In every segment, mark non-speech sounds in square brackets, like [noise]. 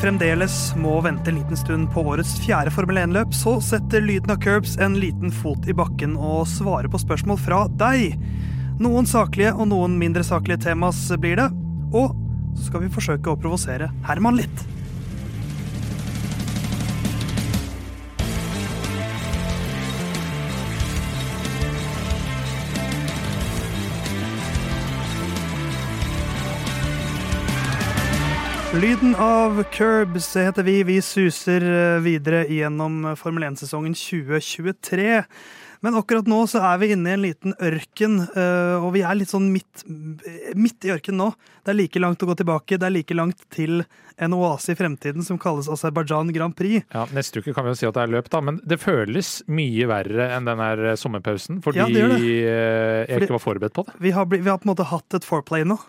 Fremdeles må vente en liten stund på årets fjerde Formel 1-løp, så setter lyden av curbs en liten fot i bakken og svarer på spørsmål fra deg. Noen saklige og noen mindre saklige temas blir det. Og så skal vi forsøke å provosere Herman litt. Lyden av Curbs heter vi. Vi suser eh, videre gjennom Formel 1-sesongen 2023. Men akkurat nå så er vi inne i en liten ørken, eh, og vi er litt sånn midt, midt i ørken nå. Det er like langt å gå tilbake, det er like langt til en oase i fremtiden som kalles Aserbajdsjan Grand Prix. Ja, Neste uke kan vi jo si at det er løp, da, men det føles mye verre enn den her sommerpausen. Fordi Ja, det det. fordi jeg ikke var forberedt på det. Vi har, vi har på en måte hatt et foreplay nå,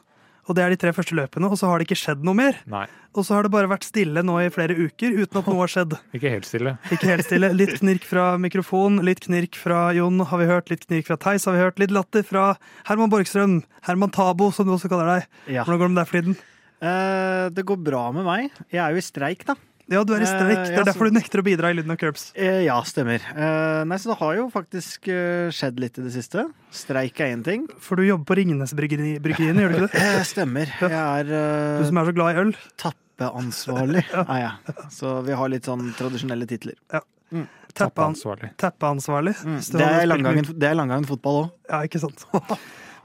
og det er de tre første løpene, og så har det ikke skjedd noe mer. Nei, Og så har det bare vært stille nå i flere uker uten at noe har skjedd. ikke helt stille. [laughs] Ikke helt stille. Litt knirk fra mikrofon, litt knirk fra Jon har vi hørt, litt knirk fra Theis har vi hørt, litt latter fra Herman Borgstrøm, Herman Tabo som du også kaller deg. Ja. Hvordan går det med deg for tiden? Eh, det går bra med meg. Jeg er jo i streik, da. Ja, du er i streik. Eh, Det er derfor du nekter å bidra i Lyden av Curbs. Eh, ja, stemmer. Eh, nei, så det har jo faktisk skjedd litt i det siste. Streik er én ting. For du jobber på Ringnes Bryggeri- Bryggeriene, gjør du ikke det? Eh, stemmer. Jeg er Du som er så glad i øl. tappeansvarlig, [laughs] er jeg. Så vi har litt sånn tradisjonelle titler. Tappean- Tappeansvarlig. Tappeansvarlig. Mm. Det er langgangen, det er langgangen fotball òg. Ja, ikke sant. [laughs]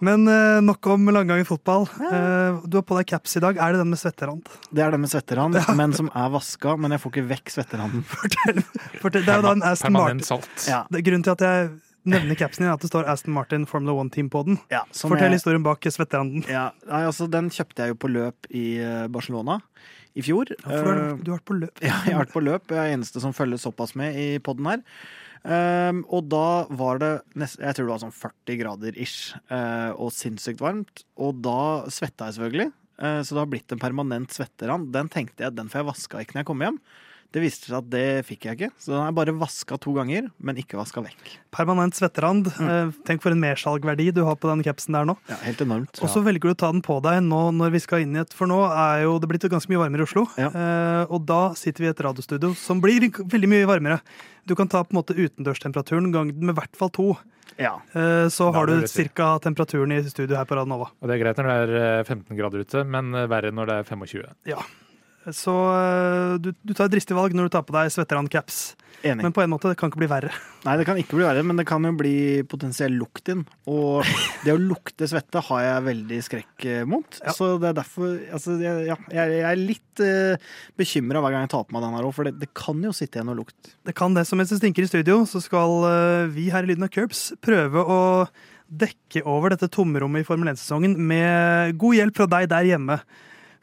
Men uh, nok om langgangen fotball. Uh, du har på deg caps i dag. Er det den med svetterand? Det er den med svetterand, [laughs] men som er vaska. Men jeg får ikke vekk svetteranden. [laughs] Fortell. Fortell. Det er jo da en Aston Martin. Salt. Ja, Det Grunnen til at jeg nevner capsen din, er at det står Aston Martin Formula One Team på den. ja, som Fortell jeg- historien bak svetteranden. Ja, nei, altså Den kjøpte jeg jo på løp i eh, Barcelona i fjor. Ja, for du har, du har vært på løp. [laughs] Ja, jeg har vært på løp. Jeg er eneste som følger såpass med i poden her. Ehm, og da var det nest, Jeg tror det var sånn 40 grader ish, uh, og sinnssykt varmt. Og da svetta jeg selvfølgelig. uh, så det har blitt en permanent svetterand. Den tenkte jeg den får jeg vaska ikke når jeg kommer hjem. Det viste seg at det fikk jeg ikke, så den er bare vaska to ganger, men ikke vaska vekk. Permanent svetterand. Mm. Eh, tenk for en mersalgverdi du har på den capsen der nå. Ja, Helt enormt. Og så velger du å ta den på deg nå når vi skal inn i et For nå er jo det blitt ganske mye varmere i Oslo. Ja. Eh, og da sitter vi i et radiostudio som blir veldig mye varmere. Du kan ta på en måte utendørstemperaturen gang med i hvert fall to. Ja. Eh, så har du ca. temperaturen i studio her på Radnova. Og det er greit når det er eh, 15 grader ute, men verre når det er 25. Så eh, du, du tar et dristig valg når du tar på deg svetteran-caps. Enig. Men på en måte, det kan ikke bli verre. [laughs] Nei, det kan ikke bli verre, men det kan jo bli potensiell lukt inn. Og det å lukte svette har jeg veldig skrekk eh, mot. Ja. Så det er derfor altså, jeg, ja, jeg, jeg er litt uh, bekymra hver gang jeg tar på meg den her òg, for det, det kan jo sitte igjen noe lukt. Det kan det. Så mens det stinker i studio, så skal uh, vi her i Lyden av Curbs prøve å dekke over dette tomrommet i Formel 1-sesongen med god hjelp fra deg der hjemme.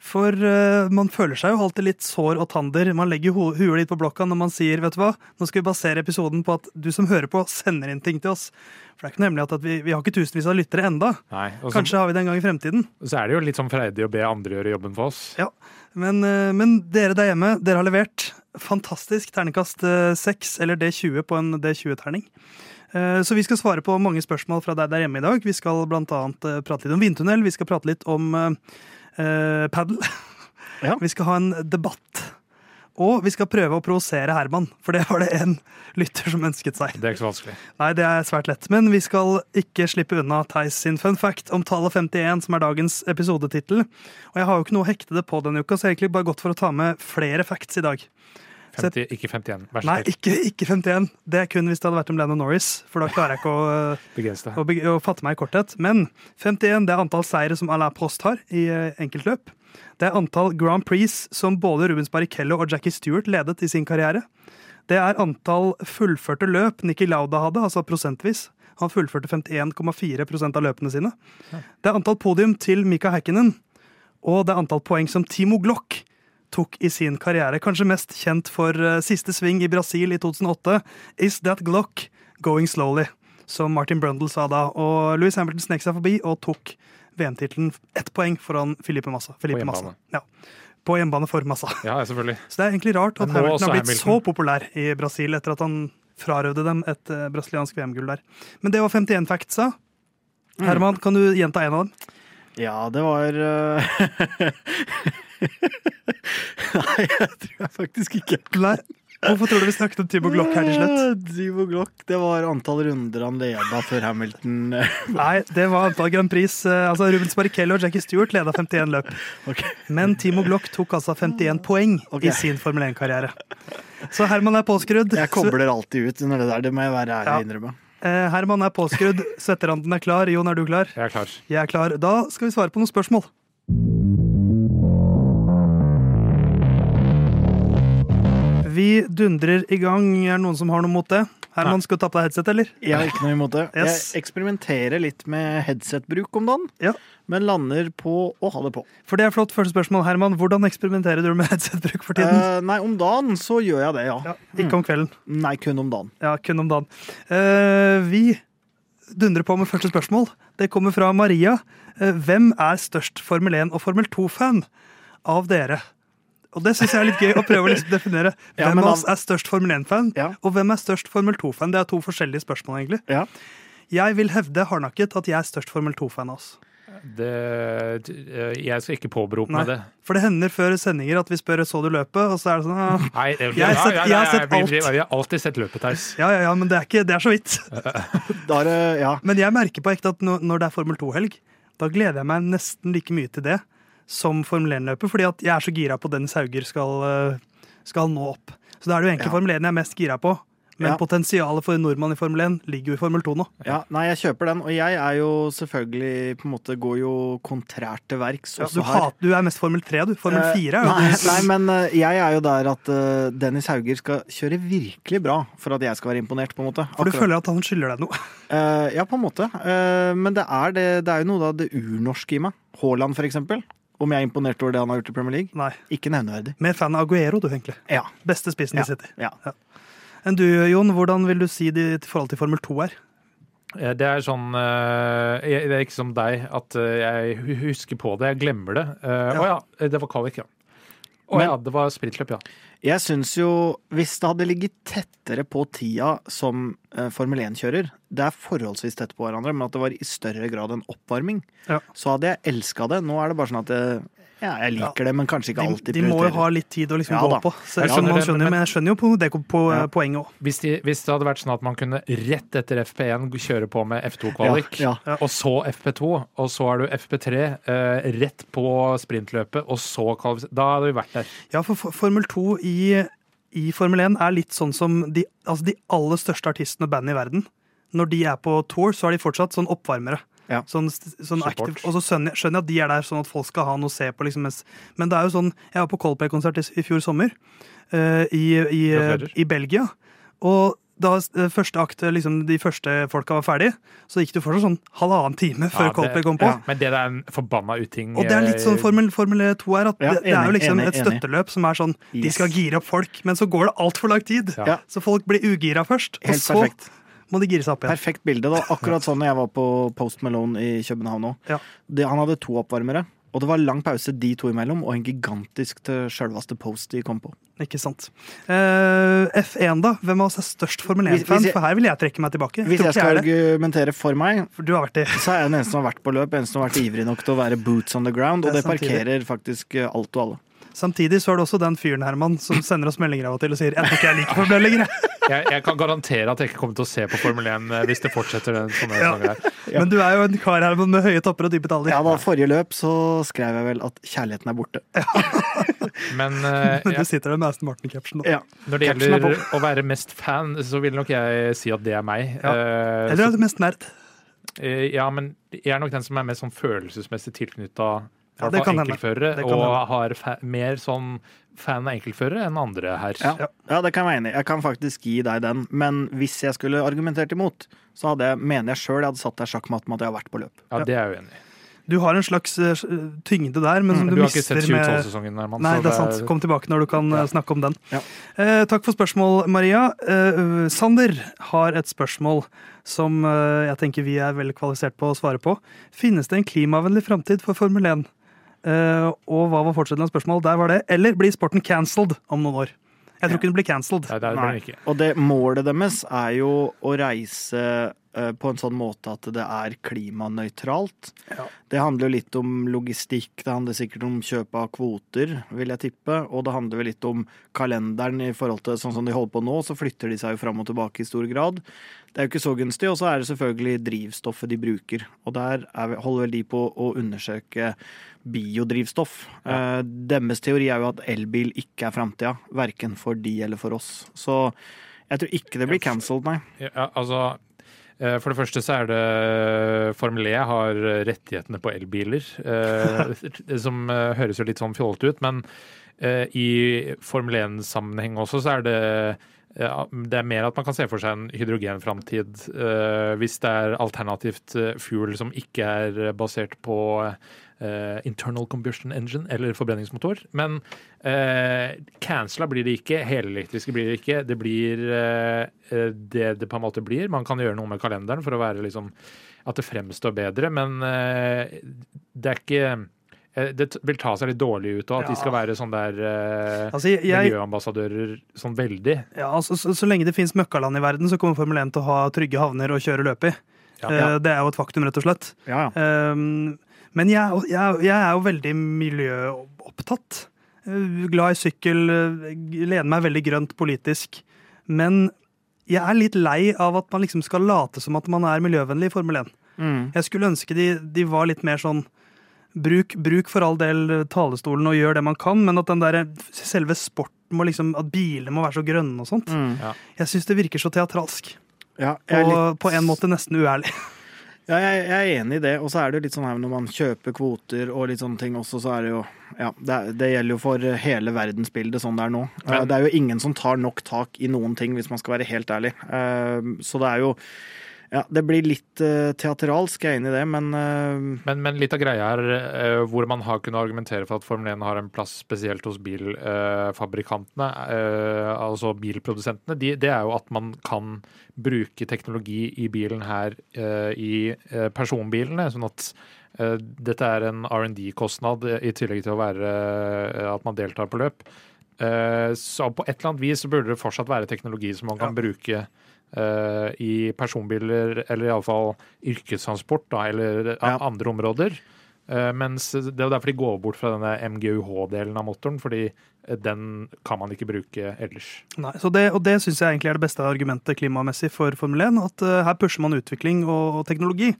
For uh, man føler seg jo alltid litt sår og tander. Man legger ho huet litt på blokka når man sier vet du hva, nå skal vi basere episoden på at du som hører på, sender inn ting til oss. For det er ikke noe at, at vi, vi har ikke tusenvis av lyttere enda. Nei, så, Kanskje har vi det en gang i fremtiden. så er det jo litt sånn freidig å be andre gjøre jobben for oss. Ja, men, uh, men dere der hjemme, dere har levert fantastisk terningkast eh, 6 eller D20 på en D20-terning. Eh, Så vi skal svare på mange spørsmål fra deg der hjemme i dag. Vi skal eh, prate litt om vindtunnel, vi skal prate litt om uh, padel. Ja. [laughs] Vi skal ha en debatt. Og vi skal prøve å provosere Herman, for det var det en lytter som ønsket seg. Det er ikke så vanskelig. Nei, det er svært lett. Men vi skal ikke slippe unna Theis sin fun fact om tallet 51, som er dagens episodetittel. Og jeg har jo ikke noe å hekte det på denne uka, så jeg har egentlig bare gått for å ta med flere facts i dag. 50, ikke 51. Vær så Nei, ikke, ikke 51. Det er kun hvis det hadde vært om Lennon Norris, for da klarer jeg ikke å, Begrense deg. å, å fatte meg i korthet. Men 51 det er antall seire som Alain Prost har i eh, enkeltløp. Det er antall Grand Prix som både Rubens Barrichello og Jackie Stewart ledet i sin karriere. Det er antall fullførte løp Nikki Lauda hadde, altså prosentvis. Han fullførte 51,4% av løpene sine. Det er antall podium til Mika Häkkinen. Og det er antall poeng som Timo Glock tok i sin karriere. Kanskje mest kjent for eh, siste sving i Brasil i 2008. Is that Glock going slowly? Som Martin Brundle sa da. Og Louis Hamilton snek seg forbi og tok VM-tittelen ett poeng foran Filipe Massa. Filipe hjemmebane. Massa. Ja. På hjemmebane for Massa. Ja, selvfølgelig. Så det er egentlig rart at Hamilton har blitt Hamilton. så populær i Brasil etter at han frarøvde dem et eh, brasiliansk VM-gull der. Men det var 51 facts, da. Mm. Herman, kan du gjenta en av dem? Ja, det var eh, [laughs] [laughs] Nei, jeg tror jeg faktisk ikke. Nei. Hvorfor tror du vi snakket om Timo Glock her til slutt? Tibo Timo Glock, det var antall runder han leda før Hamilton. [laughs] Nei, det var antall Grand Prix. Eh, Altså, Rubens Barrichello og Jackie Stewart leda 51 løp. Okay. Men Timo Glock tok altså 51 poeng okay. i sin Formel 1-karriere. Så Herman er påskrudd. Jeg kobler alltid ut under det der, det må jeg være ærlig Ja. innrømme. Eh, Herman er påskrudd. [laughs] Svetteranden er klar. Jon, er du klar? Jeg er klar. Jeg er klar. Da skal vi svare på noen spørsmål. Vi dundrer i gang. Er det noen som har noe mot det? Herman, skal du ta på deg headset, eller? Jeg har ikke noe imot det. Yes. Jeg eksperimenterer litt med headsetbruk om dagen, Ja. men lander på å ha det på. For det er flott. Første spørsmål, Herman. Hvordan eksperimenterer du med headsetbruk for tiden? Uh, nei, om dagen så gjør jeg det, ja. Ja, ikke om kvelden. Nei, kun om dagen. Ja, kun om dagen. Uh, vi dundrer på med første spørsmål. Det kommer fra Maria. Uh, hvem er størst Formel 1 og Formel 2-fan av dere? Og det syns jeg er litt gøy å prøve å liksom definere. [laughs] Ja, Hvem men av oss er størst Formel 1-fan, Ja. og hvem er størst Formel 2-fan? Det er to forskjellige spørsmål, egentlig. Ja. Jeg vil hevde hardnakket at jeg er størst Formel 2-fan av oss. Det, jeg skal ikke påberope meg det. For det hender før sendinger at vi spør så du løpet, og så er det sånn ah, Nei, det- Jeg har sett- jeg har sett alt. Vi, vi har alltid sett løpet, Theis. Ja, ja, ja, men det er, ikke, det er så vidt. [laughs] Da er det Ja. Men jeg merker på ekte at når når det er Formel 2-helg, da gleder jeg meg nesten like mye til det som Formel 1-løper, fordi at jeg er så gira på at Dennis Hauger skal, eh, skal nå opp. Så da er det jo egentlig Ja. Formel 1 jeg er mest gira på. Men Ja. potensialet for en nordmann i Formel 1 ligger jo i Formel 2 nå. ja. Nei, jeg kjøper den, og jeg er jo selvfølgelig på en måte Går jo kontrært til verks Ja, du, hat, du er mest Formel 3, du. Formel Eh, 4 er jo nei, nei, men eh, jeg er jo der at eh, Dennis Hauger skal kjøre virkelig bra for at jeg skal være imponert, på en måte. For du Akkurat. føler at han skylder deg noe. Eh, ja, på en måte. Eh, men det er, det, det er jo noe av det urnorske i meg. Haaland, for eksempel. Om jeg er imponert over det han har gjort i Premier League? Nei. Ikke nevneverdig. Mer fan av Aguero, du, egentlig. Ja. Beste spissen Ja. i City. ja. Enn du, Jon, hvordan vil du si det i forhold til Formel 2 er? Eh, Det er sånn eh, Det er ikke som deg, at eh, jeg husker på det. Jeg glemmer det. Å ja. det var kvalik, ja. Å Men- ja, det var sprintløp, ja. Jeg syns jo, hvis det hadde ligget tettere på tida som eh, Formel 1-kjører, det er forholdsvis tett på hverandre, men at det var i større grad en oppvarming, Ja. så hadde jeg elska det. Nå er det bare sånn at jeg, ja, jeg liker det, men kanskje ikke De, alltid de må jo ha litt tid å liksom Ja gå da. på. Så, Jeg skjønner man skjønner, men- men jeg skjønner jo på, det på, Ja. poenget òg. Hvis, de, hvis det hadde vært sånn at man kunne rett etter FP1 kjøre på med F2-kvalik, Ja, ja. og så FP2, og så er du FP3 eh, rett på sprintløpet, og så kvalifisert Da hadde vi vært der. Ja, for for Formel 2 i, i Formel 1 er litt sånn som de, altså de aller største artistene og bandene i verden. Når de er på tour, så er de fortsatt sånn oppvarmere. Ja. Sånn, sånn aktiv, og så skjønner jeg, at de er der sånn at folk skal ha noe å se på. Liksom, mens, men det er jo sånn Jeg var på Coldplay-konsert i, i fjor sommer uh, i, i, i Belgia. Og da første akt, liksom, de første folka var ferdige, så gikk det jo fortsatt sånn halvannen time før Ja, det- Coldplay kom på. ja. Men det er en forbanna uting. Og det er litt sånn eh, Formel, Formel 2 er at Ja, det, det er jo liksom enig, et enig. støtteløp som er sånn De skal gire opp folk, men så går det altfor lang tid. Så folk blir ugira først, og Helt så perfekt. Må de gire seg opp igjen. Perfekt bilde. da, Akkurat sånn jeg var på Post Malone i København òg. Ja. Han hadde to oppvarmere, og det var lang pause de to imellom, og en gigantisk til sjølveste Post de kom på. Ikke sant. Eh, F1, da? Hvem av oss er størst Formel 1-fan? For her vil jeg trekke meg tilbake. Hvis jeg skal er argumentere for meg, For så er jeg den eneste som har vært på løp, eneste som har vært ivrig nok til å være boots on the ground, og Det det er parkerer faktisk alt og alle. Samtidig så er det også den fyren Herman, som sender oss meldinger av og til og sier 'jeg tror ikke jeg liker Formel 1 lenger'. [laughs] jeg». jeg, kan garantere at jeg ikke kommer til å se på Formel 1 eh, hvis det fortsetter den sånne Ja. her. Ja. Men du er jo en kar Herman, med høye topper og dype taller. Ja, da forrige løp så skrev jeg vel at kjærligheten er borte. [laughs] Men uh, [laughs] Men ja, du sitter der med Aston Martin-capsen. nå. Ja. når det er gjelder å være mest fan, så vil nok jeg si at det er meg. Ja. Eh, Eller er du mest nerd? Ja, men jeg er nok den som er mest sånn følelsesmessig tilknytta Ja, det kan enkeltførere, Det kan og hende. har fa mer sånn fan av enkeltførere enn andre her. Ja. ja, det kan jeg være enig i. Jeg kan faktisk gi deg den. Men hvis jeg skulle argumentert imot, så hadde jeg, mener jeg sjøl jeg hadde satt deg sjakkmatt med at jeg har vært på løp. Ja, det er jeg uenig i. Du har en slags eh, tyngde der, men som Du du, har ikke sett med 2012-sesongen, Herman. Nei, det er sant. Kom tilbake når du kan eh, Ja. snakke om den. Ja. Eh, takk for spørsmål, Maria. Eh, Sander har et spørsmål som eh, jeg tenker vi er veldig kvalifisert på å svare på. Finnes det en klimavennlig framtid for Formel 1? Eh, og hva var fortsettelsen av spørsmålet? Der var det. Eller blir sporten cancelled om noen år? Jeg tror ikke den blir cancelled. Nei, det det Og det målet deres er jo å reise på en sånn måte at det er klimanøytralt. Ja. Det handler jo litt om logistikk, det handler sikkert om kjøp av kvoter, vil jeg tippe. Og det handler vel litt om kalenderen i forhold til sånn som de holder på nå, så flytter de seg jo fram og tilbake i stor grad. Det er jo ikke så gunstig, og så er det selvfølgelig drivstoffet de bruker. Og der er, vi- holder vel de på å undersøke biodrivstoff. Eh, deres teori er jo at elbil ikke er framtida, verken for de eller for oss. Så jeg tror ikke det blir cancelled, nei. Ja, altså eh, for det første så er det Formel E har rettighetene på elbiler, eh, [laughs] som eh, høres jo litt sånn fjollete ut, men eh, i Formel 1-sammenheng også så er det det er mer at man kan se for seg en hydrogenframtid eh, hvis det er alternativt eh, fuel som ikke er basert på eh, internal combustion engine eller forbrenningsmotor. Men uh, cancela blir det ikke, helelektriske blir det ikke. Det blir eh, eh, det det på en måte blir. Man kan gjøre noe med kalenderen for å være liksom at det fremstår bedre, men eh, det er ikke eh, det vil ta seg litt dårlig ut, og at de skal være sånn der eh, Altså, jeg, miljøambassadører sånn veldig. ja, altså, så, så lenge det finnes møkkaland i verden, så kommer Formel 1 til å ha trygge havner å kjøre løp i. Ja. Eh, Det er jo et faktum, rett og slett. Ja, ja. Um, men jeg, jeg, jeg er jo veldig miljøopptatt. Eh, Glad i sykkel, eh, lener meg veldig grønt politisk. Men jeg er litt lei av at man liksom skal late som at man er miljøvennlig i Formel 1. Mm. Jeg skulle ønske de, de var litt mer sånn Bruk, bruk for all del talestolen og gjør det man kan, men at den der, selve sporten må liksom, at bilene må være så grønne og sånt. Mm. Jeg syns det virker så teatralsk. Ja, jeg er Og litt på en måte nesten uærlig. [laughs] Ja, jeg, jeg er enig i det. Og så er det jo litt sånn her når man kjøper kvoter og litt sånne ting også, så er det jo Ja, det, det gjelder jo for hele verdensbildet sånn det er nå. Eh, Men- det er jo ingen som tar nok tak i noen ting, hvis man skal være helt ærlig. Eh, Så det er jo Ja, det blir litt uh, teateralsk, jeg er enig i det, men uh... Men, men litt av greia er uh, hvor man har kunnet argumentere for at Formel 1 har en plass spesielt hos bilfabrikantene, eh, altså bilprodusentene, de, det er jo at man kan bruke teknologi i bilen her eh, i eh, personbilene. sånn at eh, dette er en R&D-kostnad i tillegg til å være eh, at man deltar på løp. Eh, så på et eller annet vis burde det fortsatt være teknologi som man kan bruke eh, i personbiler, eller iallfall yrkestransport, da, eller Ja. andre områder. Eh, mens Det er derfor de går bort fra denne MGUH-delen av motoren, fordi eh, den kan man ikke bruke ellers. Nei, så det, og det syns jeg egentlig er det beste argumentet klimamessig for Formel 1. At eh, her pusher man utvikling og, og teknologi.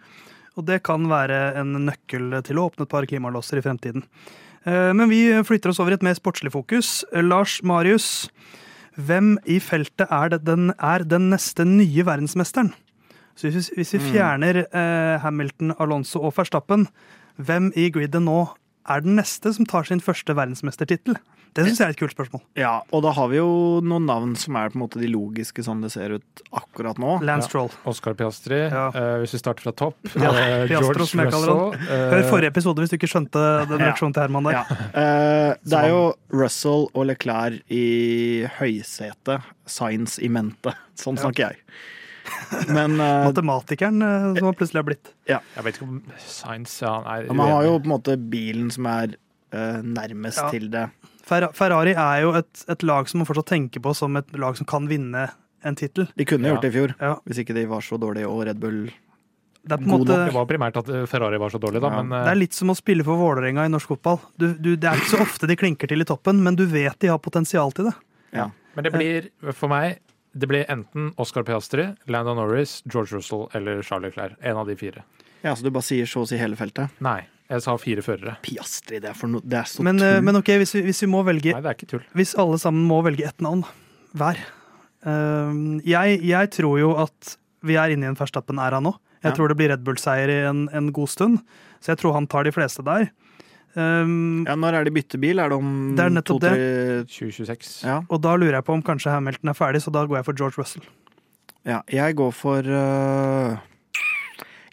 Og det kan være en nøkkel til å åpne et par klimalåser i fremtiden. Eh, men vi flytter oss over i et mer sportslig fokus. Eh, Lars Marius, hvem i feltet er, det den, er den neste nye verdensmesteren? Så hvis, hvis vi fjerner eh, Hamilton, Alonso og Verstappen, hvem i gridet nå er den neste som tar sin første verdensmestertittel? Det syns jeg er et kult spørsmål. Ja, og da har vi jo noen navn som er på en måte de logiske sånn det ser ut akkurat nå. Lance Ja. Stroll. Oscar Piastri, Ja. Uh, hvis vi starter fra topp. [laughs] Ja, Uh, kaller Russell, eh, Hør forrige episode hvis du ikke skjønte den Ja. reaksjonen til Herman der. Ja. [laughs] Eh, det er jo Russell og Leclerc i høysetet. Science i mente. Sånn snakker jeg. Men uh, [laughs] Matematikeren uh, som han plutselig har blitt. Jeg vet ikke om Science ja, nei, man har jo på en måte bilen som er uh, nærmest Ja. til det. Fer Ferrari er jo et, et lag som man fortsatt tenker på som et lag som kan vinne en tittel. De kunne gjort det i fjor, Ja. hvis ikke de var så dårlige og Red Bull Det er på måte Det var primært at eh, Ferrari var så dårlig, da, Ja. men eh, det er litt som å spille for Vålerenga i norsk fotball. Du, du, det er ikke så ofte de klinker til i toppen, men du vet de har potensial til det. Ja. Men det blir, for meg, det blir enten Oscar Piastri, Landon Norris, George Russell eller Charlie Clair. En av de fire. Ja, så du bare sier så å si hele feltet. Nei, jeg sa fire førere. Piastri, det er, for no, det er så Men, eh, tull. men ok, hvis vi, hvis vi må velge Nei, det er ikke tull. Hvis alle sammen må velge ett navn hver eh, jeg, jeg tror jo at vi er inne i en Verstappen-æra nå. Jeg Ja. tror det blir Red Bull-seier i en, en god stund, så jeg tror han tar de fleste der. Um, ja, når er det byttebil? Er det om Det er nettopp to-tre 2026. Ja. Og da lurer jeg på om kanskje Hamilton er ferdig, så da går jeg for George Russell. ja. Jeg går for uh,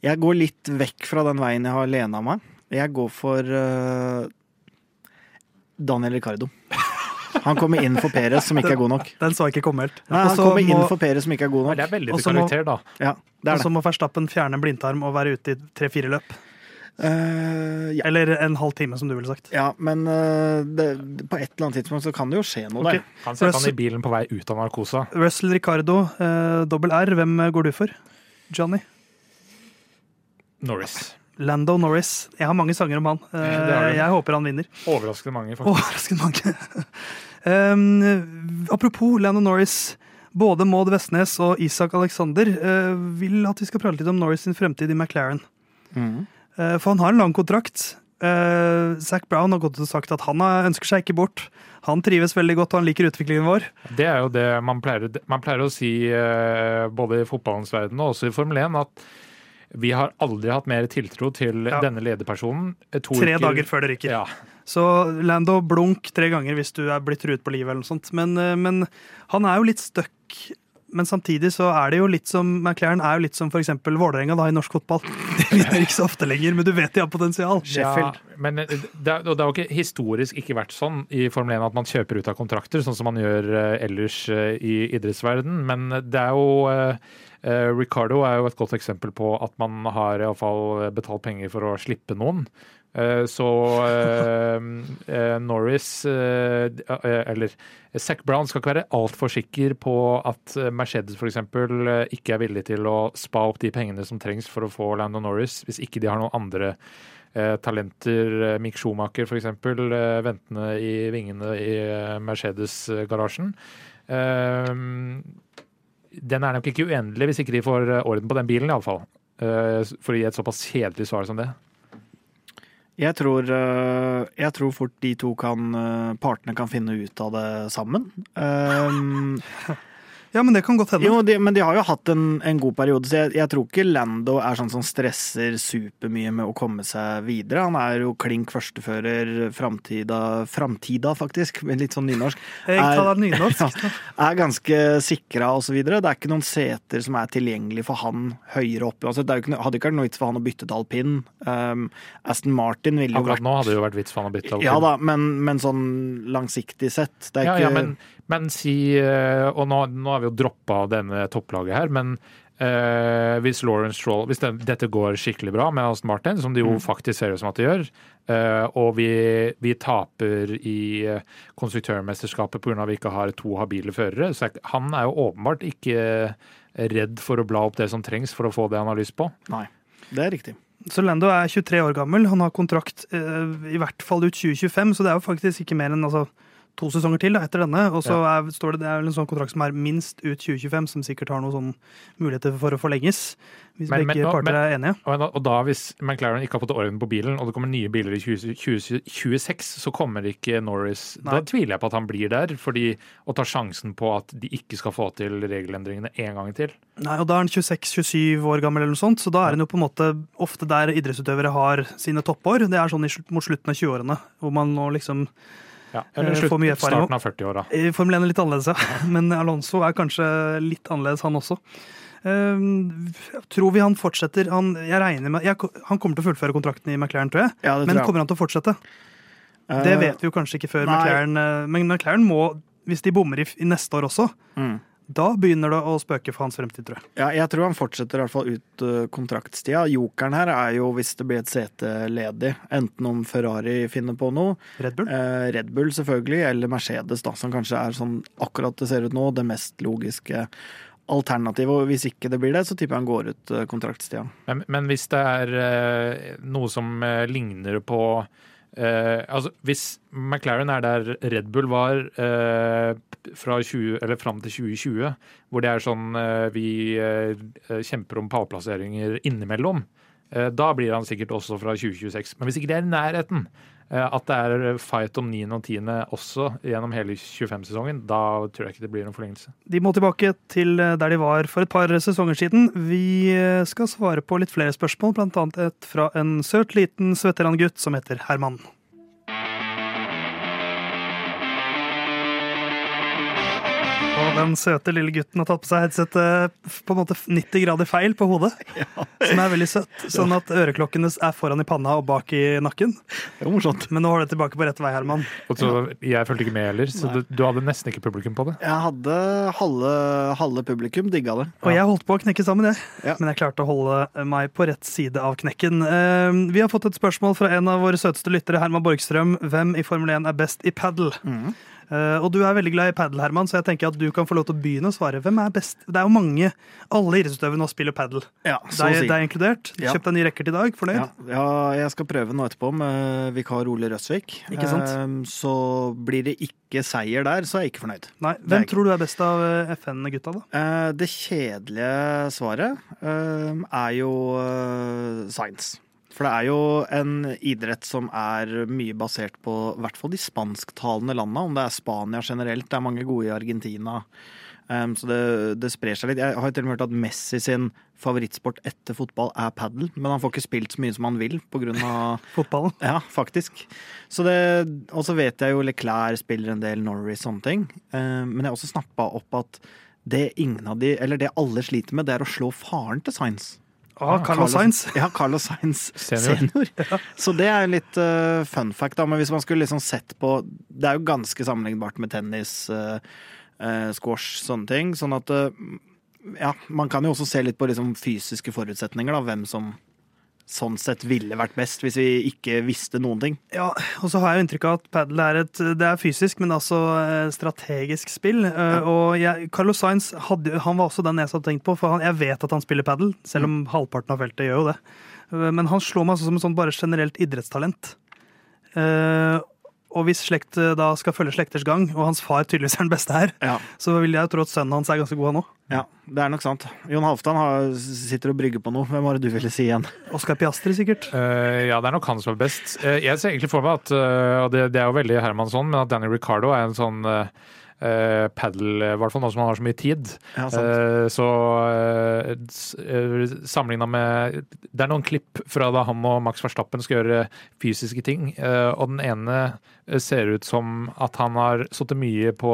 Jeg går litt vekk fra den veien jeg har lena meg. Jeg går for uh, Daniel Ricardo. Han kommer inn for Perez, som ikke er god nok. Den så jeg ikke komme helt. Nei, han så kommer inn må- for Perez, som ikke er god nok. det er veldig til karakter, da. Ja, det Og så må Verstappen fjerne en blindtarm og være ute i tre-fire løp. Uh, ja. Eller en halv time, som du ville sagt. ja, men uh, det, på et eller annet tidspunkt så kan det jo skje noe okay. der. Han setter han i bilen på vei ut av narkosa. Russell Ricardo, uh, dobbel R, hvem går du for? Johnny? Norris. Lando Norris. Jeg har mange sanger om han. Eh, jeg håper han vinner. Overraskende mange, faktisk. Overraskende mange. um, [laughs] apropos Lando Norris. Både Maud Vestnes og Isak Alexander uh, vil at vi skal prate litt om Norris sin fremtid i McLaren. Mm. Uh, for han har en lang kontrakt. Uh, Zac Brown har gått og sagt at han ønsker seg ikke bort. Han trives veldig godt og han liker utviklingen vår. Det er jo det man pleier, man pleier å si både i fotballens verden og også i Formel 1, at vi har aldri hatt mer tiltro til Ja. denne lederpersonen. eh, to Tre uker- dager før det ryker. Ja. Så Lando, blunk tre ganger hvis du er blitt truet på livet eller noe sånt. Men, eh, men han er jo litt stuck. Men samtidig så er det jo litt som McLaren er jo litt som f.eks. Vålerenga da, i norsk fotball. [laughs] De vinner ikke så ofte lenger, men du vet de har potensial. Sheffield. Ja, men det, er- og det har jo ikke historisk ikke vært sånn i Formel 1 at man kjøper ut av kontrakter, sånn som man gjør eh, ellers eh, i idrettsverden. Men det er jo eh, Ricardo er jo et godt eksempel på at man har iallfall betalt penger for å slippe noen. Eh, Så eh, eh, Norris, eh, eh, eller Zac Brown, skal ikke være altfor sikker på at Mercedes f.eks. ikke er villig til å spa opp de pengene som trengs for å få Lando Norris, hvis ikke de har noen andre talenter, Mick Schumacher f.eks., eh, ventende i vingene i Mercedes-garasjen. Eh, Den er nok ikke uendelig hvis ikke de får eh, orden på den bilen, iallfall. For å gi et såpass kjedelig svar som det. Jeg tror, eh, jeg tror fort de to kan eh, Partene kan finne ut av det sammen. Um, [laughs] Ja, men det kan godt hende. jo, de, men de har jo hatt en, en god periode, så jeg, jeg tror ikke Lando er sånn som stresser supermye med å komme seg videre. Han er jo klink førstefører, framtida, framtida faktisk, med litt sånn nynorsk. Jeg det nynorsk. [laughs] Er ganske sikra og så videre. Det er ikke noen seter som er tilgjengelig for han høyere opp. Altså, det er jo ikke, hadde ikke vært noe vits for han å bytte til alpin. Um, Aston Martin ville jo Akkurat vært nå hadde det jo vært vits for han å bytte. Ja da, men, men sånn langsiktig sett. Det er Ja, ikke ja, men, men si eh, Og nå, nå har vi jo droppa denne topplaget her, men Uh, hvis Lawrence Stroll Hvis det, dette går skikkelig bra med Aston Martin, som det jo faktisk ser ut som at det gjør, uh, og vi, vi taper i konstruktørmesterskapet pga. at vi ikke har to habile førere, så jeg, han er jo åpenbart ikke redd for å bla opp det som trengs for å få det han har lyst på. Nei, det er riktig. Så Lando er 23 år gammel. Han har kontrakt uh, i hvert fall ut 2025, så det er jo faktisk ikke mer enn altså, to sesonger til da, etter denne. Og så er, står det, det er vel en sånn kontrakt som er minst ut 2025, som sikkert har noen sånn muligheter for å forlenges. Hvis Men- begge men- parter men- er enige. Og og da hvis McLaren ikke har fått orden på bilen, og det kommer nye biler i 20, 2026, så kommer ikke Norris Da tviler jeg på at han blir der, fordi å ta sjansen på at de ikke skal få til regelendringene en gang til. Nei, og Da er han 26-27 år gammel, eller noe sånt, så da er han jo på en måte ofte der idrettsutøvere har sine toppår. Det er sånn i, mot slutten av 20-årene, hvor man nå liksom Ja, Eh, eller slutt, får mye erfaring starten av 40-åra. I Formel 1 er litt annerledes, ja. [laughs] Men Alonso er kanskje litt annerledes, han også. Jeg tror vi han fortsetter han, jeg regner med, jeg, han kommer til å fullføre kontrakten i McLaren, tror jeg. Ja, det Men tror jeg. kommer han til å fortsette? Eh, Det vet vi jo kanskje ikke før nei. McLaren eh, Men McLaren må, hvis de bommer i, i neste år også, Mm. Da begynner det å spøke for hans fremtid, tror jeg. Ja, jeg tror han fortsetter i hvert fall ut uh, kontraktstida. Jokeren her er jo hvis det blir et sete ledig. Enten om Ferrari finner på noe, Red Bull? eh, Red Bull selvfølgelig, eller Mercedes, da, som kanskje er sånn akkurat det ser ut nå, det mest logiske alternativet. Og hvis ikke det blir det, så tipper jeg han går ut uh, kontraktstida. Men, men hvis det er eh, noe som eh, ligner på eh, altså Hvis McLaren er der Red Bull var eh, fra 20, eller fram til 2020, hvor det er sånn eh, vi eh, kjemper om pallplasseringer innimellom, eh, da blir han sikkert også fra 2026. Men hvis ikke det er i nærheten, at det er fight om 9. og 10. også gjennom hele 25-sesongen, da tror jeg ikke det blir noen forlengelse. De må tilbake til eh, der de var for et par sesonger siden. Vi eh, skal svare på litt flere spørsmål, annet et fra en søt liten veterangutt som heter Herman. Og den søte lille gutten har tatt på seg headsetet på en måte 90 grader feil på hodet. [laughs] Som er veldig søtt. Sånn at øreklokkene er foran i panna og bak i nakken. Det var morsomt. Men nå har du tilbake på rett vei, Herman. Og så, jeg fulgte ikke med heller, så du, du hadde nesten ikke publikum på det. Jeg hadde halve, halve publikum digga det. Og jeg holdt på å knekke sammen, jeg. Ja. Men jeg klarte å holde meg på rett side av knekken. Eh, Vi har fått et spørsmål fra en av våre søteste lyttere, Herman Borgstrøm. Hvem i Formel 1 er best i padel? Mhm. Eh, og du er veldig glad i padel, Herman, så jeg tenker at du kan få lov til å begynne å svare. Hvem er best? Det er jo mange. Alle idrettsutøvere nå spiller padel. Ja, Deg, si. deg inkludert. Ja. Kjøpt deg ny racket i dag. Fornøyd? Ja, ja, jeg skal prøve nå etterpå med vikar Ole Røsvik. Ikke sant? Ehm, Så blir det ikke seier der, så er jeg ikke fornøyd. Nei, Hvem tror du er best av eh, FN-gutta, da? Eh, Det kjedelige svaret ehm, er jo science. For det er jo en idrett som er mye basert på i hvert fall de spansktalende landene. Om det er Spania generelt, det er mange gode i Argentina. Um, så det, det sprer seg litt. Jeg har til og med hørt at Messi sin favorittsport etter fotball er padel, men han får ikke spilt så mye som han vil av [laughs] Fotballen? Ja, faktisk. Så det, og så vet jeg jo Leclerc spiller en del Norris, sånne ting. Um, men jeg har også snappa opp at det ingen av de, eller det alle sliter med, det er å slå faren til Sainz. Ah, Carlos Sainz. Ja, Carlos Sainz Senior. senior. [laughs] Så det er litt uh, fun fact, da. Men hvis man skulle liksom sett på Det er jo ganske sammenlignbart med tennis, uh, uh, squash, sånne ting. Sånn at Ja, man kan jo også se litt på liksom fysiske forutsetninger, da. Hvem som sånn sett ville vært best, hvis vi ikke visste noen ting. Ja, og så har jeg jo inntrykk av at padel er et Det er fysisk, men altså eh, strategisk spill. Ja. Og jeg, Carlos Sainz hadde, han var også den jeg hadde tenkt på, for han, jeg vet at han spiller padel, selv om halvparten av feltet gjør jo det. Eh, Men han slår meg altså som et sånn bare generelt idrettstalent. Eh, Og hvis slekt eh, da skal følge slekters gang, og hans far tydeligvis er den beste her, Ja. så vil jeg tro at sønnen hans er ganske god, han òg. ja, det er nok sant. Jon Halvdan sitter og brygger på noe. Hvem var det du ville si igjen? Oscar Piastri, sikkert. Uh, ja, det er nok han som er best. Eh, jeg ser egentlig for meg at, og det, det er jo veldig Hermansson, men at Danny Ricardo er en sånn uh, padel, i hvert fall nå som man har så mye tid. Ja. Eh, så uh, sammenligna med Det er noen klipp fra da han og Max Verstappen skal gjøre fysiske ting, uh, og den ene eh, ser ut som at han har sittet mye på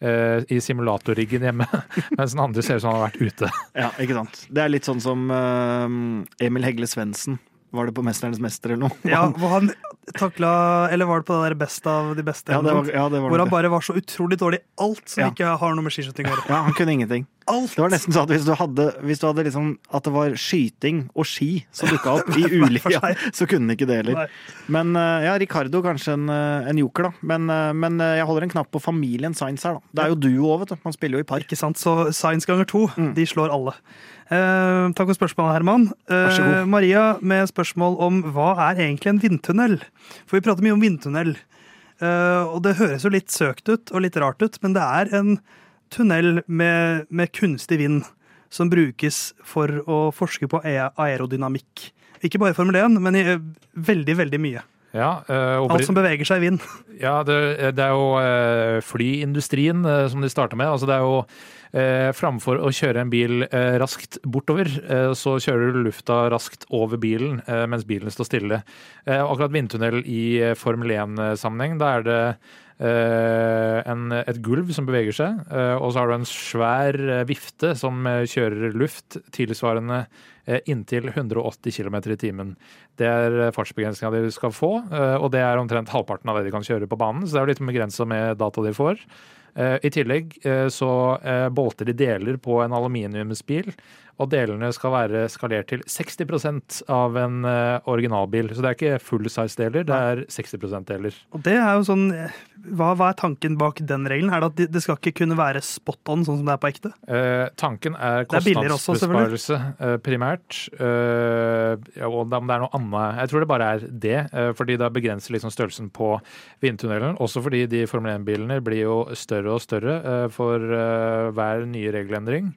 eh, i simulatorriggen hjemme, [laughs] mens den andre ser ut som han har vært ute. Ja, ikke sant. Det er litt sånn som eh, Emil Hegle Svendsen. Var det på 'Mesternes mester' eller noe? Ja, [laughs] hvor han takla Eller var det på det der best av de beste? Ja, det var, ja, det var Hvor han bare var så utrolig dårlig i alt som Ja. ikke har noe med skiskyting å gjøre. Ja, han kunne ingenting. Alt! Det var nesten sånn at hvis du hadde, hvis du hadde liksom At det var skyting og ski som dukka opp i [laughs] ulike ja. Så kunne ikke det heller. Men eh, ja, Ricardo kanskje en, eh, en joker, da. Men, eh, men jeg holder en knapp på familien Science her, da. Det er jo duo òg, vet du. Man spiller jo i par. Ikke sant? Så Science ganger to, Mm. de slår alle. Eh, takk for spørsmålet, Herman. Eh, Maria med spørsmål om hva er egentlig en vindtunnel? For vi prater mye om vindtunnel. Eh, og det høres jo litt søkt ut og litt rart ut, men det er en tunnel med, med kunstig vind som brukes for å forske på aerodynamikk. Ikke bare i Formel 1, men i eh, veldig, veldig mye. Ja, øh, Alt som beveger seg i vind. [laughs] Ja, det, det er jo øh, flyindustrien øh, som de starta med. Altså det er jo eh, Framfor å kjøre en bil eh, raskt bortover, eh, så kjører du lufta raskt over bilen eh, mens bilen står stille. Eh, akkurat vindtunnel i eh, Formel 1-sammenheng, da er det eh, en, et gulv som beveger seg, eh, og så har du en svær eh, vifte som eh, kjører luft tilsvarende eh, inntil 180 km i timen. Det er eh, fartsbegrensninga de skal få, eh, og det er omtrent halvparten av det de kan kjøre på banen. Så det er jo litt begrensa med data de får. Eh, I tillegg eh, så eh, bolter de deler på en aluminiumsbil, og delene skal være skalert til 60% av en eh, originalbil. Så det er ikke full size-deler, det er 60% deler. Og det er jo sånn hva, hva er tanken bak den regelen? Er det at det- skal ikke kunne være spot on, sånn som det er på ekte? Eh, tanken er kostnadsbesparelse eh, primært. Eh, og om det er noe annet Jeg tror det bare er det, eh, fordi det begrenser liksom størrelsen på vindtunnelen. Også fordi de Formel 1-bilene blir jo større og større eh, for hver nye regelendring.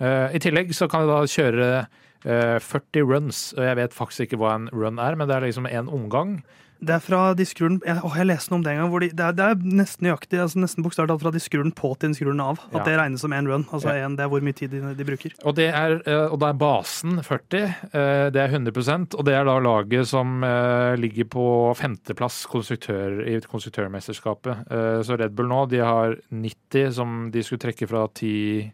Eh, I tillegg så kan de da kjøre eh, 40 runs. og Jeg vet faktisk ikke hva en run er, men det er liksom en omgang. Det er fra den jeg, åh, jeg leste noe om det en gang. De, det, er, det er nesten nøyaktig, altså nesten bokstavelig talt fra den på til de skrur den av. At Ja. det regnes som én run. Altså Ja. en, Det er hvor mye tid de, de bruker. Og det er, eh, og da er basen 40, eh, det er 100% og det er da laget som eh, ligger på femteplass konstruktør, i konstruktørmesterskapet. Eh, Så Red Bull nå, de har 90 som de skulle trekke fra 10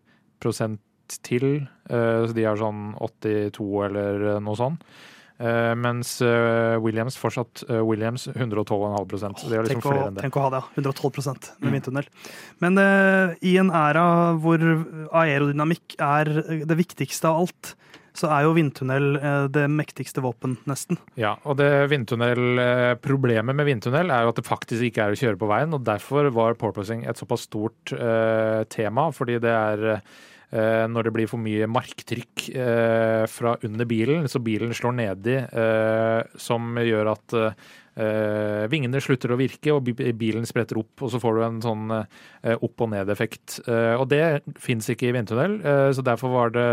til, eh, så de er sånn 82 eller noe sånt. Eh, mens eh, Williams fortsatt Williams 112,5 oh, Det liksom tenk, å, tenk å ha det, ja. 112 med Mm. vindtunnel. Men i en æra hvor aerodynamikk er det viktigste av alt, så er jo vindtunnel det mektigste våpen, nesten. Ja, og det vindtunnel, Problemet med vindtunnel er jo at det faktisk ikke er å kjøre på veien. og Derfor var porpoising et såpass stort eh, tema. Fordi det er når det blir for mye marktrykk eh, fra under bilen, så bilen slår nedi, eh, som gjør at eh, vingene slutter å virke og bilen spretter opp, og så får du en sånn eh, opp- og ned-effekt. Eh, og det fins ikke i vindtunnel, eh, så derfor var det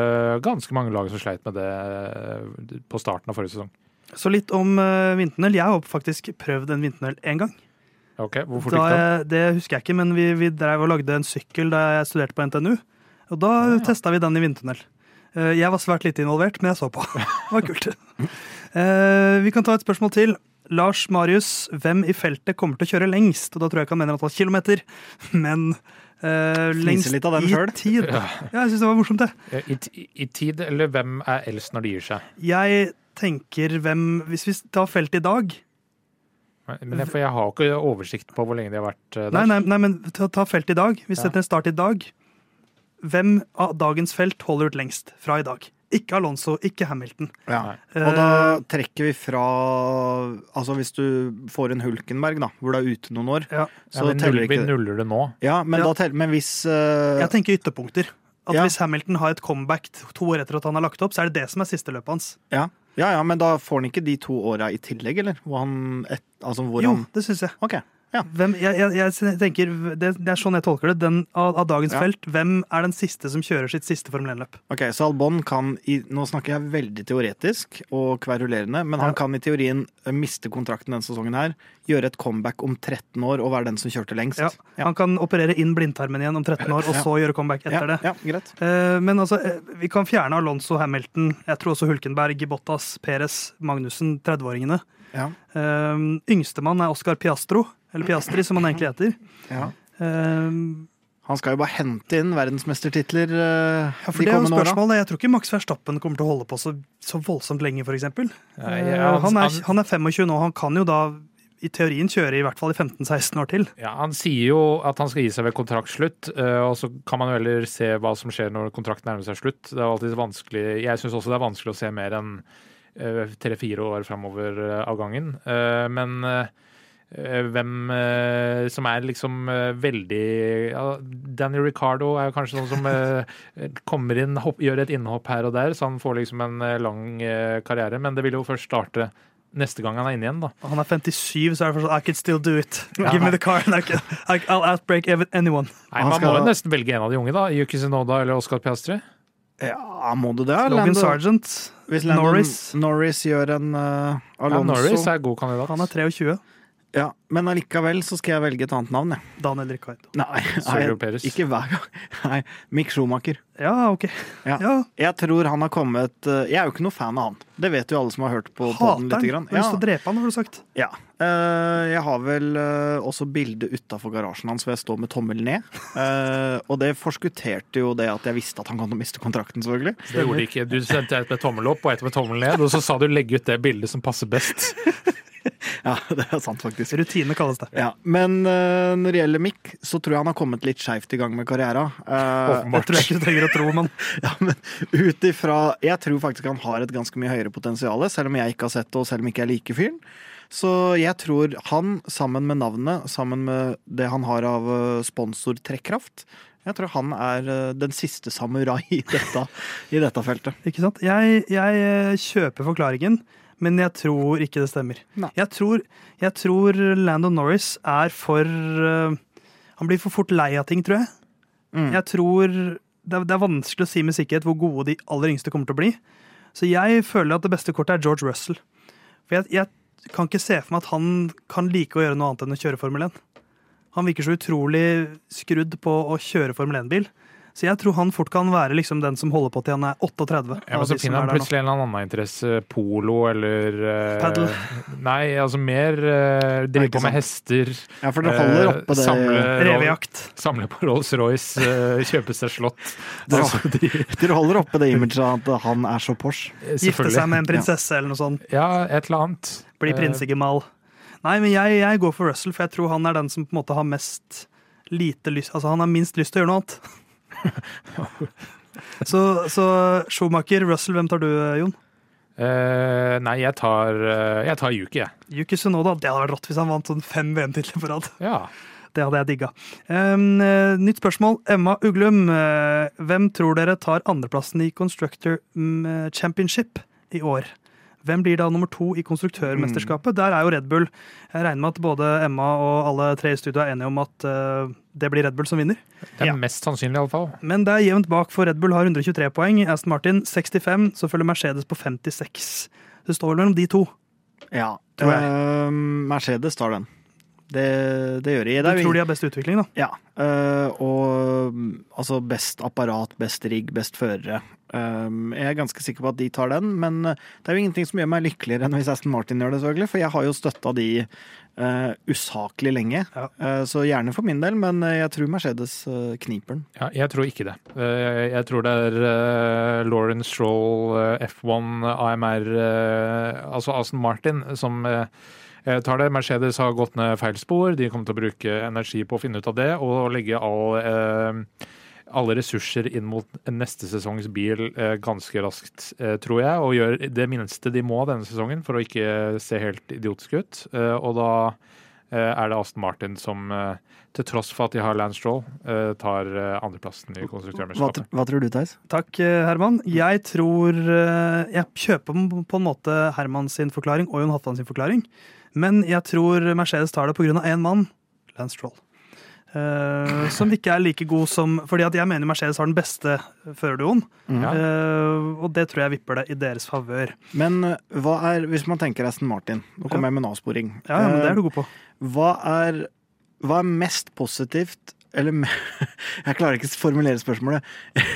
ganske mange lag som sleit med det eh, på starten av forrige sesong. Så litt om vindtunnel. Jeg har faktisk prøvd en vindtunnel én gang. Ok, Hvorfor Da gikk det? det husker jeg ikke, men vi, vi drev og lagde en sykkel da jeg studerte på NTNU. Og da Ja. testa vi den i vindtunnel. Eh, Jeg var svært lite involvert, men jeg så på. [laughs] Det var kult. Eh, Vi kan ta et spørsmål til. Lars Marius, hvem i feltet kommer til å kjøre lengst? Og da tror jeg ikke han mener antall kilometer, [laughs] men uh, lengst litt av dem i selv. tid. Ja, jeg syns det var morsomt, det. I, I tid, eller hvem er eldst når de gir seg? Jeg tenker hvem Hvis vi tar feltet i dag Men jeg, for jeg har ikke oversikt på hvor lenge de har vært der. Nei, nei, nei men ta, ta feltet i dag. Vi Ja. setter en start i dag. Hvem av dagens felt holder ut lengst fra i dag? Ikke Alonso, ikke Hamilton. Ja. Eh, Og da trekker vi fra Altså hvis du får en Hulkenberg, da, hvor du er ute noen år, ja. Ja, så vi, nuller, teller vi ikke det. nuller det nå. Ja, men, Ja. Da teller, men hvis uh... Jeg tenker ytterpunkter. At Ja. Hvis Hamilton har et comeback to år etter at han har lagt opp, så er det det som er siste løpet hans. ja. ja, ja, men da får han ikke de to åra i tillegg, eller? Hvor han, et, altså hvor Jo, han det syns jeg. Ok. Ja. Hvem, jeg, jeg, jeg tenker, det, det er sånn jeg tolker det. Den, av, av dagens Ja. felt, hvem er den siste som kjører sitt siste Formel 1-løp? Ok, Så Albon kan i, Nå snakker jeg veldig teoretisk og kverulerende, men han Ja. kan i teorien eh, miste kontrakten denne sesongen her, gjøre et comeback om 13 år og være den som kjørte lengst. Ja. Han kan operere inn blindtarmen igjen om 13 år, og så gjøre comeback etter det. Eh, Men altså, eh, vi kan fjerne Alonso, Hamilton, jeg tror også Hulkenberg, Bottas, Perez, Magnussen, 30-åringene. Ja, Um, Yngstemann er Oscar Piastro, eller Piastri som han egentlig heter. ja. Um, Han skal jo bare hente inn verdensmestertitler uh, ja, for de det er jo kommende åra. Jeg tror ikke Max Verstappen kommer til å holde på så, så voldsomt lenge, f.eks. Ja, ja, han, er, han- han er 25 nå, han kan jo da i teorien kjøre i hvert fall i 15-16 år til. Ja, Han sier jo at han skal gi seg ved kontraktslutt, eh, og så kan man jo heller se hva som skjer når kontrakten nærmer seg slutt. Det er alltid vanskelig, Jeg syns også det er vanskelig å se mer enn tre-fire år framover eh, av gangen. Eh, Men eh, hvem eh, som er liksom eh, veldig ja, Danny Ricardo er kanskje noen som eh, [laughs] kommer inn, hopp, gjør et innhopp her og der, så han får liksom en eh, lang eh, karriere. Men det vil jo først starte neste gang han er inne igjen, da. Han er 57, så er det fortsatt I could still do it. [laughs] Give me the car and I can, I'll outbreak anyone. Nei, Man skal- må jo nesten velge en av de unge, da. Yuki Sinoda eller Oscar Piastri. Ja, må du det? Logan Lando- Sargent, Hvis Landon Norris. Norris gjør en uh, Ja, Alonso Norris er god kandidat. han er 23. Ja, Men allikevel så skal jeg velge et annet navn, jeg. Daniel Ricardo. Nei, nei, ikke hver gang. Nei, Mick Schumacher. Ja, OK. Ja. Ja, Jeg tror han har kommet eh, Jeg er jo ikke noe fan av han. Det vet jo alle som har hørt på Hater han. lite. Har lyst til å drepe han, har du sagt. ja. Eh, jeg har vel eh, også bilde utafor garasjen hans hvor jeg står med tommel ned. Eh, og det forskutterte jo det at jeg visste at han kom til å miste kontrakten, selvfølgelig. Det gjorde det ikke. Du sendte et med tommel opp og et med tommel ned, og så sa du legge ut det bildet som passer best. [laughs] Ja, det er sant, faktisk. Rutine kalles det. Ja, Men uh, når det gjelder Mick, så tror jeg han har kommet litt skeivt i gang med karriera. Uh, Det tror jeg ikke du trenger å tro, men [laughs] Ja, men ut ifra Jeg tror faktisk han har et ganske mye høyere potensial, selv om jeg ikke har sett det, og selv om ikke jeg liker fyren. Så jeg tror han, sammen med navnet, sammen med det han har av sponsor sponsortrekkraft Jeg tror han er eh, den siste samurai i dette, i dette feltet. ikke sant? Jeg, jeg eh, kjøper forklaringen, men jeg tror ikke det stemmer. Jeg tror, jeg tror Lando Norris er for uh, Han blir for fort lei av ting, tror jeg. Mm. Jeg tror det er, det er vanskelig å si med sikkerhet hvor gode de aller yngste kommer til å bli. Så jeg føler at det beste kortet er George Russell. For jeg, jeg kan ikke se for meg at han kan like å gjøre noe annet enn å kjøre Formel 1. Han virker så utrolig skrudd på å kjøre Formel 1-bil. Så jeg tror han fort kan være liksom den som holder på til han er 38. Ja, men så finner han plutselig en eller annen interesse. Polo eller eh, Paddle. Nei, altså mer uh, drive på med hester. Ja, for det holder eh, oppe det samle, Revejakt. samle på Rolls-Royce, uh, kjøpe seg slott. Dere, Altså, de- [laughs] dere holder oppe det imaget at han er så Porsche. Gifte seg med en prinsesse eller noe sånt. Ja, et eller annet. Bli prinsegemal. Nei, men jeg, jeg går for Russell, for jeg tror han er den som på en måte har mest lite lyst Altså, han har minst lyst til å gjøre noe annet. [laughs] [laughs] så, så Schumacher, Russell, hvem tar du, Jon? Uh, nei, jeg tar, uh, jeg tar Yuki, jeg. Yuki Sunoda. Det hadde vært rått hvis han vant sånn fem VM-titler på rad. Ja. Det hadde jeg digga. Um, eh, nytt spørsmål. Emma Uglum. uh, hvem tror dere tar andreplassen i Constructor mm, Championship i år? Hvem blir da nummer to i konstruktørmesterskapet? Der er jo Red Bull. Jeg regner med at både Emma og alle tre i studio er enige om at uh, det blir Red Bull som vinner. Det er Ja. mest sannsynlig, iallfall. Men det er jevnt bak, for Red Bull har 123 poeng. Aston Martin 65, så følger Mercedes på 56. Det står vel mellom de to. Ja. Tror jeg. Uh, Mercedes tar den. Det, det gjør de. Du Det er jo tror de har best utvikling, da? Ja, øh, og altså best apparat, best rigg, best førere. Um, jeg er ganske sikker på at de tar den, men uh, det er jo ingenting som gjør meg lykkeligere enn hvis Aston Martin gjør det, selvfølgelig, for jeg har jo støtta de uh, usaklig lenge. Ja. Uh, så gjerne for min del, men jeg tror Mercedes uh, kniper den. Ja, jeg tror ikke det. Eh, Jeg tror det er uh, Lauren Stroll, eh, F1, AMR, eh, altså Aston Martin, som eh, eh, tar det. Mercedes har gått ned feil spor. De kommer til å bruke energi på å finne ut av det og legge all, eh, alle ressurser inn mot neste sesongs bil eh, ganske raskt, eh, tror jeg. Og gjør det minste de må denne sesongen for å ikke se helt idiotisk ut. Eh, Og da eh, er det Aston Martin som, eh, til tross for at de har Lance Stroll, eh, tar eh, andreplassen i konstruktørmesterskapet. Hva, hva tror du, Theis? Takk, eh, Herman. Jeg tror eh, Jeg kjøper på en måte Herman sin forklaring og Jon Halvdan sin forklaring. Men jeg tror Mercedes tar det pga. én mann, Lance Stroll. Uh, som ikke er like god som Fordi at jeg mener Mercedes har den beste førerduoen. Ja. Uh, og det tror jeg vipper det i deres favør. Men uh, hva er, hvis man tenker Aston Martin, nå kommer jeg med en avsporing. Ja, ja, men det Uh, er du god på. Hva er, hva er mest positivt eller [laughs] Jeg klarer ikke å formulere spørsmålet.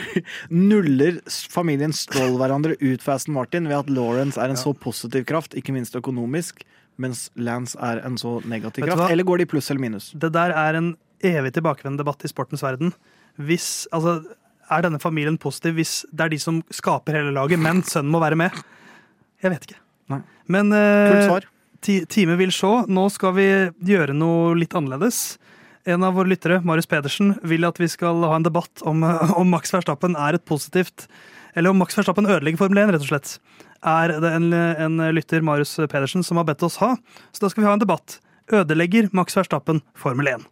[laughs] Nuller familien Stroll hverandre ut for Aston Martin ved at Lawrence er en så positiv kraft, ikke minst økonomisk, mens Lance er en så negativ kraft? Eller går de pluss eller minus? Det der er en evig tilbakevendende debatt i sportens verden. Hvis, altså, er denne familien positiv hvis det er de som skaper hele laget, men sønnen må være med? Jeg vet ikke. Nei. Men eh, svar. ti, time vil se. Nå skal vi gjøre noe litt annerledes. En av våre lyttere, Marius Pedersen, vil at vi skal ha en debatt om, [laughs] om Max Verstappen er et positivt Eller om Max Verstappen ødelegger Formel 1, rett og slett. Er det en, en lytter, Marius Pedersen, som har bedt oss ha. Så da skal vi ha en debatt. Ødelegger Max Verstappen Formel 1?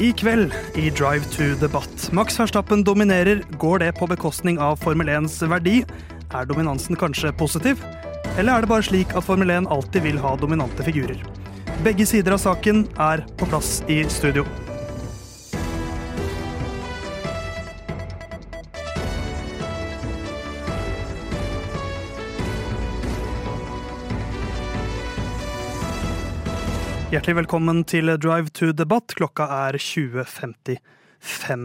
I kveld i Drive to Debatt. Max Verstappen dominerer. Går det på bekostning av Formel 1s verdi? Er dominansen kanskje positiv? Eller er det bare slik at Formel 1 alltid vil ha dominante figurer? Begge sider av saken er på plass i studio. Hjertelig velkommen til Drive to Debatt. Klokka er 20.55.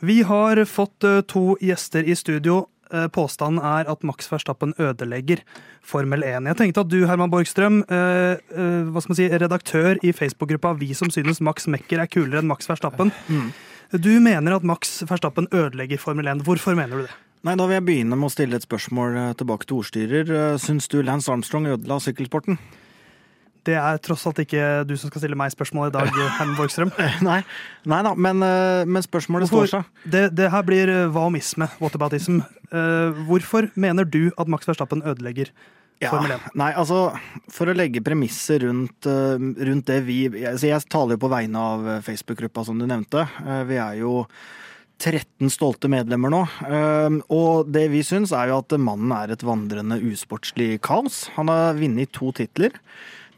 Vi har fått eh, to gjester i studio. Eh, Påstanden er at Max Verstappen ødelegger Formel 1. Jeg tenkte at du, Herman Borgstrøm, eh, si, redaktør i Facebook-gruppa Vi som synes Max Mekker er kulere enn Max Verstappen. Du mener at Max Verstappen ødelegger Formel 1. Hvorfor mener du det? Nei, Da vil jeg begynne med å stille et spørsmål tilbake til ordstyrer. Syns du Lance Armstrong ødela sykkelsporten? Det er tross alt ikke du som skal stille meg spørsmål i dag, [laughs] Herman Borgstrøm. Nei, Nei da, men, eh, men spørsmålet Hvorfor- står seg. Det, det her blir eh, hva-omisme, whataboutism. Eh, hvorfor mener du at Max Verstappen ødelegger Formel 1? Nei, altså, for å legge premisser rundt, rundt det vi altså Jeg taler jo på vegne av Facebook-gruppa, som du nevnte. Vi er jo 13 stolte medlemmer nå. Og det vi syns, er jo at mannen er et vandrende usportslig kaos. Han har vunnet to titler.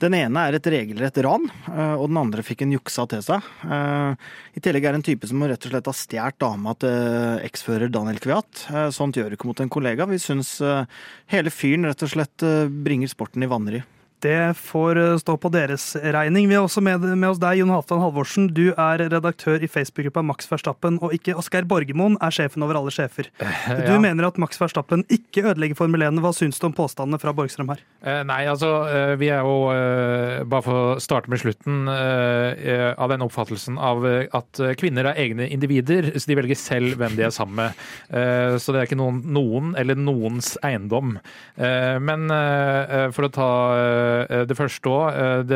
Den ene er et regelrett ran, eh, og den andre fikk en juksa til seg. Eh, I tillegg er det en type som rett og slett har stjålet dama til eksfører Daniel Kviat. Eh, Sånt gjør du ikke mot en kollega. Vi syns eh, hele fyren rett og slett eh, bringer sporten i vanry. Det får eh, stå på deres regning. Vi har også med, med oss deg, Jon Halvdan Halvorsen. Du er redaktør i Facebook-gruppa Max Verstappen, og ikke Asgeir Borgermoen er sjefen over alle sjefer. Du ja. mener at Max Verstappen ikke ødelegger Formel 1. Hva syns du om påstandene fra Borgstrøm her? Eh, Nei, altså eh, vi er jo, eh, bare for å starte med slutten, eh, eh, av den oppfattelsen av eh, at eh, kvinner er egne individer, så de velger selv hvem de er sammen med. Eh, Så det er ikke noen, noen eller noens eiendom. Eh, Men eh, for å ta eh, det første òg.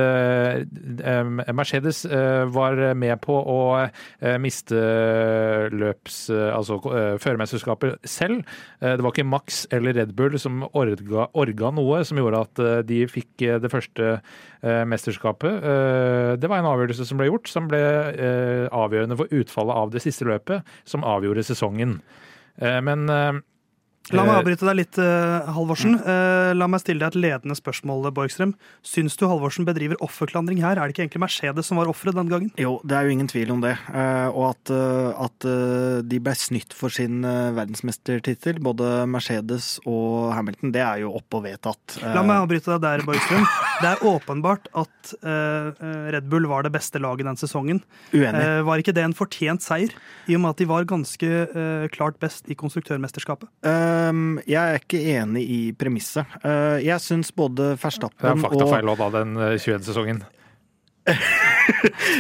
Mercedes eh, var med på å eh, miste løps... eh, Altså eh, førermesterskapet selv. Eh, Det var ikke Max eller Red Bull som orga, orga noe som gjorde at eh, de fikk eh, det første eh, mesterskapet. Eh, Det var en avgjørelse som ble gjort, som ble eh, avgjørende for utfallet av det siste løpet, som avgjorde sesongen. Eh, Men eh, La meg eh, avbryte deg litt, eh, Halvorsen. Eh, La meg stille deg et ledende spørsmål, Borgstrøm. Syns du Halvorsen bedriver offerklandring her? Er det ikke egentlig Mercedes som var offeret den gangen? Jo, det er jo ingen tvil om det. Og at, at de ble snytt for sin verdensmestertittel, både Mercedes og Hamilton, det er jo opp og vedtatt. La meg avbryte deg der, Borgstrøm. Det er åpenbart at Red Bull var det beste laget den sesongen. Uenig. Var ikke det en fortjent seier, i og med at de var ganske klart best i konstruktørmesterskapet? Um, jeg er ikke enig i premisset. Uh, jeg syns både det er Verstappen og faktafeil også, da, den eh, 21-sesongen. [laughs]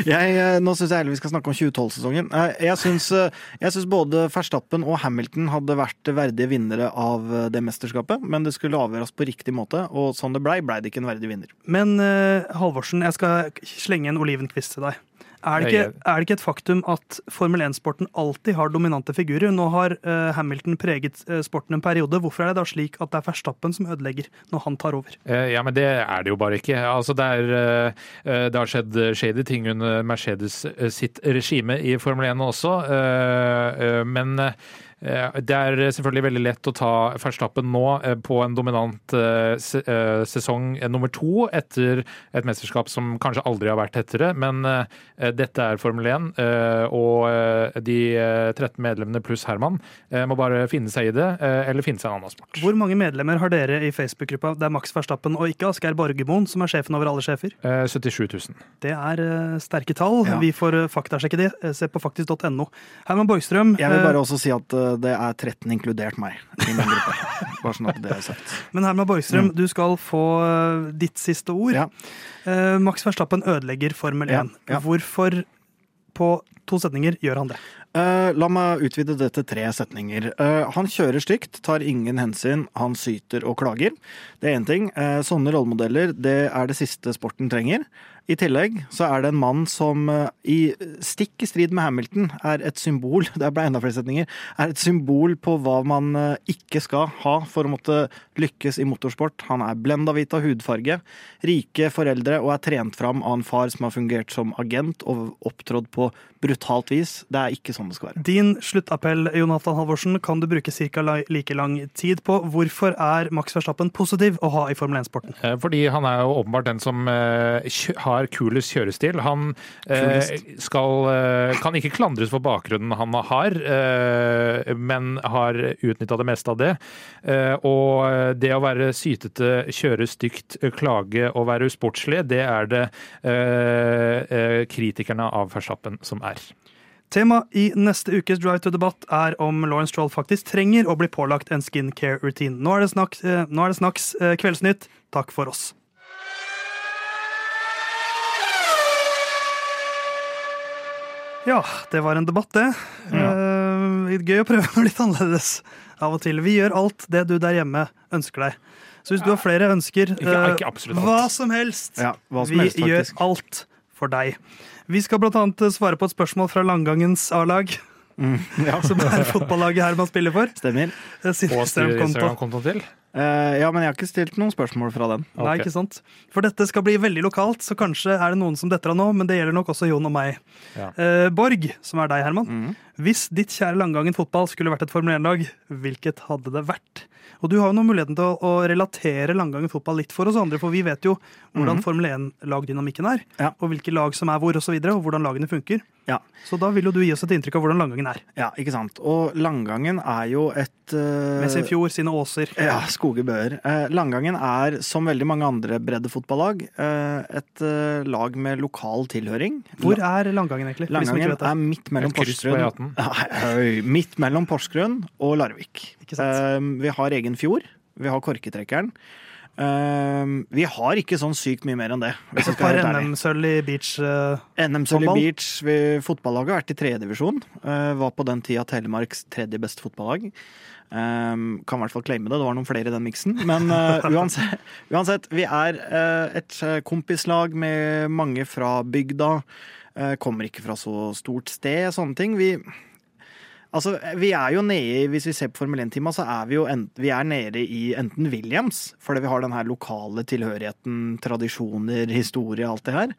jeg, uh, Nå syns jeg heller vi skal snakke om 2012-sesongen. Uh, jeg syns jeg syns både Verstappen og Hamilton hadde vært verdige vinnere av det mesterskapet, men det skulle avgjøres på riktig måte, og sånn det blei, blei det ikke en verdig vinner. Men eh, Halvorsen, jeg skal slenge en olivenkvist til deg. Er det, ikke, er det ikke et faktum at Formel 1-sporten alltid har dominante figurer? Nå har uh, Hamilton preget uh, sporten en periode. Hvorfor er det da slik at det er Verstappen som ødelegger når han tar over? Uh, Ja, men det er det jo bare ikke. Altså, det, er, det har skjedd shady ting under Mercedes sitt regime i Formel 1 også, men det er selvfølgelig veldig lett å ta Verstappen nå eh, på en dominant eh, se- eh, sesong eh, nummer to etter et mesterskap som kanskje aldri har vært tettere, men eh, dette er Formel 1, eh, og eh, de eh, 13 medlemmene pluss Herman eh, må bare finne seg i det, eh, eller finne seg en annen sport. Hvor mange medlemmer har dere i Facebook-gruppa? Det er Max Verstappen og ikke Asgeir Borgermoen som er sjefen over alle sjefer. Eh, 77 000. Det er eh, sterke tall. Ja. Vi får eh, faktasjekke det. Eh, Se på faktisk.no. Herman Borgstrøm, Jeg vil eh, bare også si at det er 13 inkludert meg i min gruppe. [laughs] Bare sånn at det er sagt. men Herman Borgstrøm, du skal få eh, ditt siste ord. Ja. Uh, Max Verstappen ødelegger Formel 1. Ja, ja. Hvorfor på to setninger gjør han det? Eh, la meg utvide det til tre setninger. Eh, han kjører stygt, tar ingen hensyn, han syter og klager. Det er én ting. Eh, sånne rollemodeller det er det siste sporten trenger. I tillegg så er det en mann som i stikk i strid med Hamilton er et symbol [laughs] det ble enda flere setninger, er et symbol på hva man ikke skal ha for å måtte lykkes i motorsport. Han er blenda hvit av hudfarge, rike foreldre og er trent fram av en far som har fungert som agent og opptrådt på brutalt vis. Det er ikke sånn det skal være. Din sluttappell, Jonathan Halvorsen, kan du bruke ca. like lang tid på. Hvorfor er Max Verstappen positiv å ha i Formel 1-sporten? Eh, Fordi han er jo åpenbart den som eh, har kulest kjørestil. Han eh, skal, kan ikke klandres for bakgrunnen han har, eh, men har utnytta det meste av det. Eh, og det å være sytete, kjøre stygt, klage og være usportslig, det er det kritikerne av Verstappen som er. Tema i neste ukes Drive to Debatt er om Lawrence Stroll faktisk trenger å bli pålagt en skincare-routine. Nå er det snakks, eh, nå er det snakks eh, Kveldsnytt. Takk for oss. Ja, det var en debatt, det. Eh, gøy å prøve noe litt annerledes av og til. Vi gjør alt det du der hjemme ønsker deg. Så hvis du har flere ønsker, eh, hva som helst, Ja, hva som vi helst, gjør faktisk. alt for deg. Vi skal blant annet svare på et spørsmål fra Langangens A-lag, [laughs] Ja, som er fotballaget Herman spiller for. stemmer. Eh, sin Og Instagram-konto. Instagram-kontoen til. Uh, ja, men jeg har ikke stilt noen spørsmål fra den. Nei, ikke sant? For dette skal bli veldig lokalt, så kanskje er det noen som detter av nå, men det gjelder nok også Jon og meg. Ja. Uh, Borg, som er deg, Herman. Mhm. Hvis ditt kjære Langangen fotball skulle vært et Formel 1-lag, hvilket hadde det vært? Og du har jo nå muligheten til å, å relatere Langangen fotball litt for oss andre, for vi vet jo hvordan Formel 1-lagdynamikken er, Ja. og hvilke lag som er hvor, og så videre, og hvordan lagene funker. Ja. Så da vil jo du gi oss et inntrykk av hvordan Langangen er. ja, ikke sant. Og Langangen er jo et eh, Med sin fjord, sine åser. Ja, skoge bøer. Uh, Langangen er, som veldig mange andre breddefotballag, uh, et eh, lag med lokal tilhøring. Hvor er Langangen, egentlig? Langangen er midt mellom Porsgrunn E18. [laughs] Midt mellom Porsgrunn og Larvik. Ikke sant? Eh, vi har egen fjord. Vi har Korketrekkeren. Eh, vi har ikke sånn sykt mye mer enn det. Et par. NM-sølv i beach. Uh, NM-sølv i beach. Vi, fotballaget har vært i tredjedivisjon. Uh, var på den tida Telemarks tredje beste fotballag. Um, kan i hvert fall claime det. Det var noen flere i den miksen. Men uh, [laughs] uansett, uansett, vi er uh, et eh, kompislag med mange fra bygda. Uh, kommer ikke fra så stort sted, sånne ting. Vi Altså, vi er jo nede i, Hvis vi ser på Formel 1-tima, så er vi jo en, vi er nede i enten Williams, fordi vi har den her lokale tilhørigheten, tradisjoner, historie, alt det her.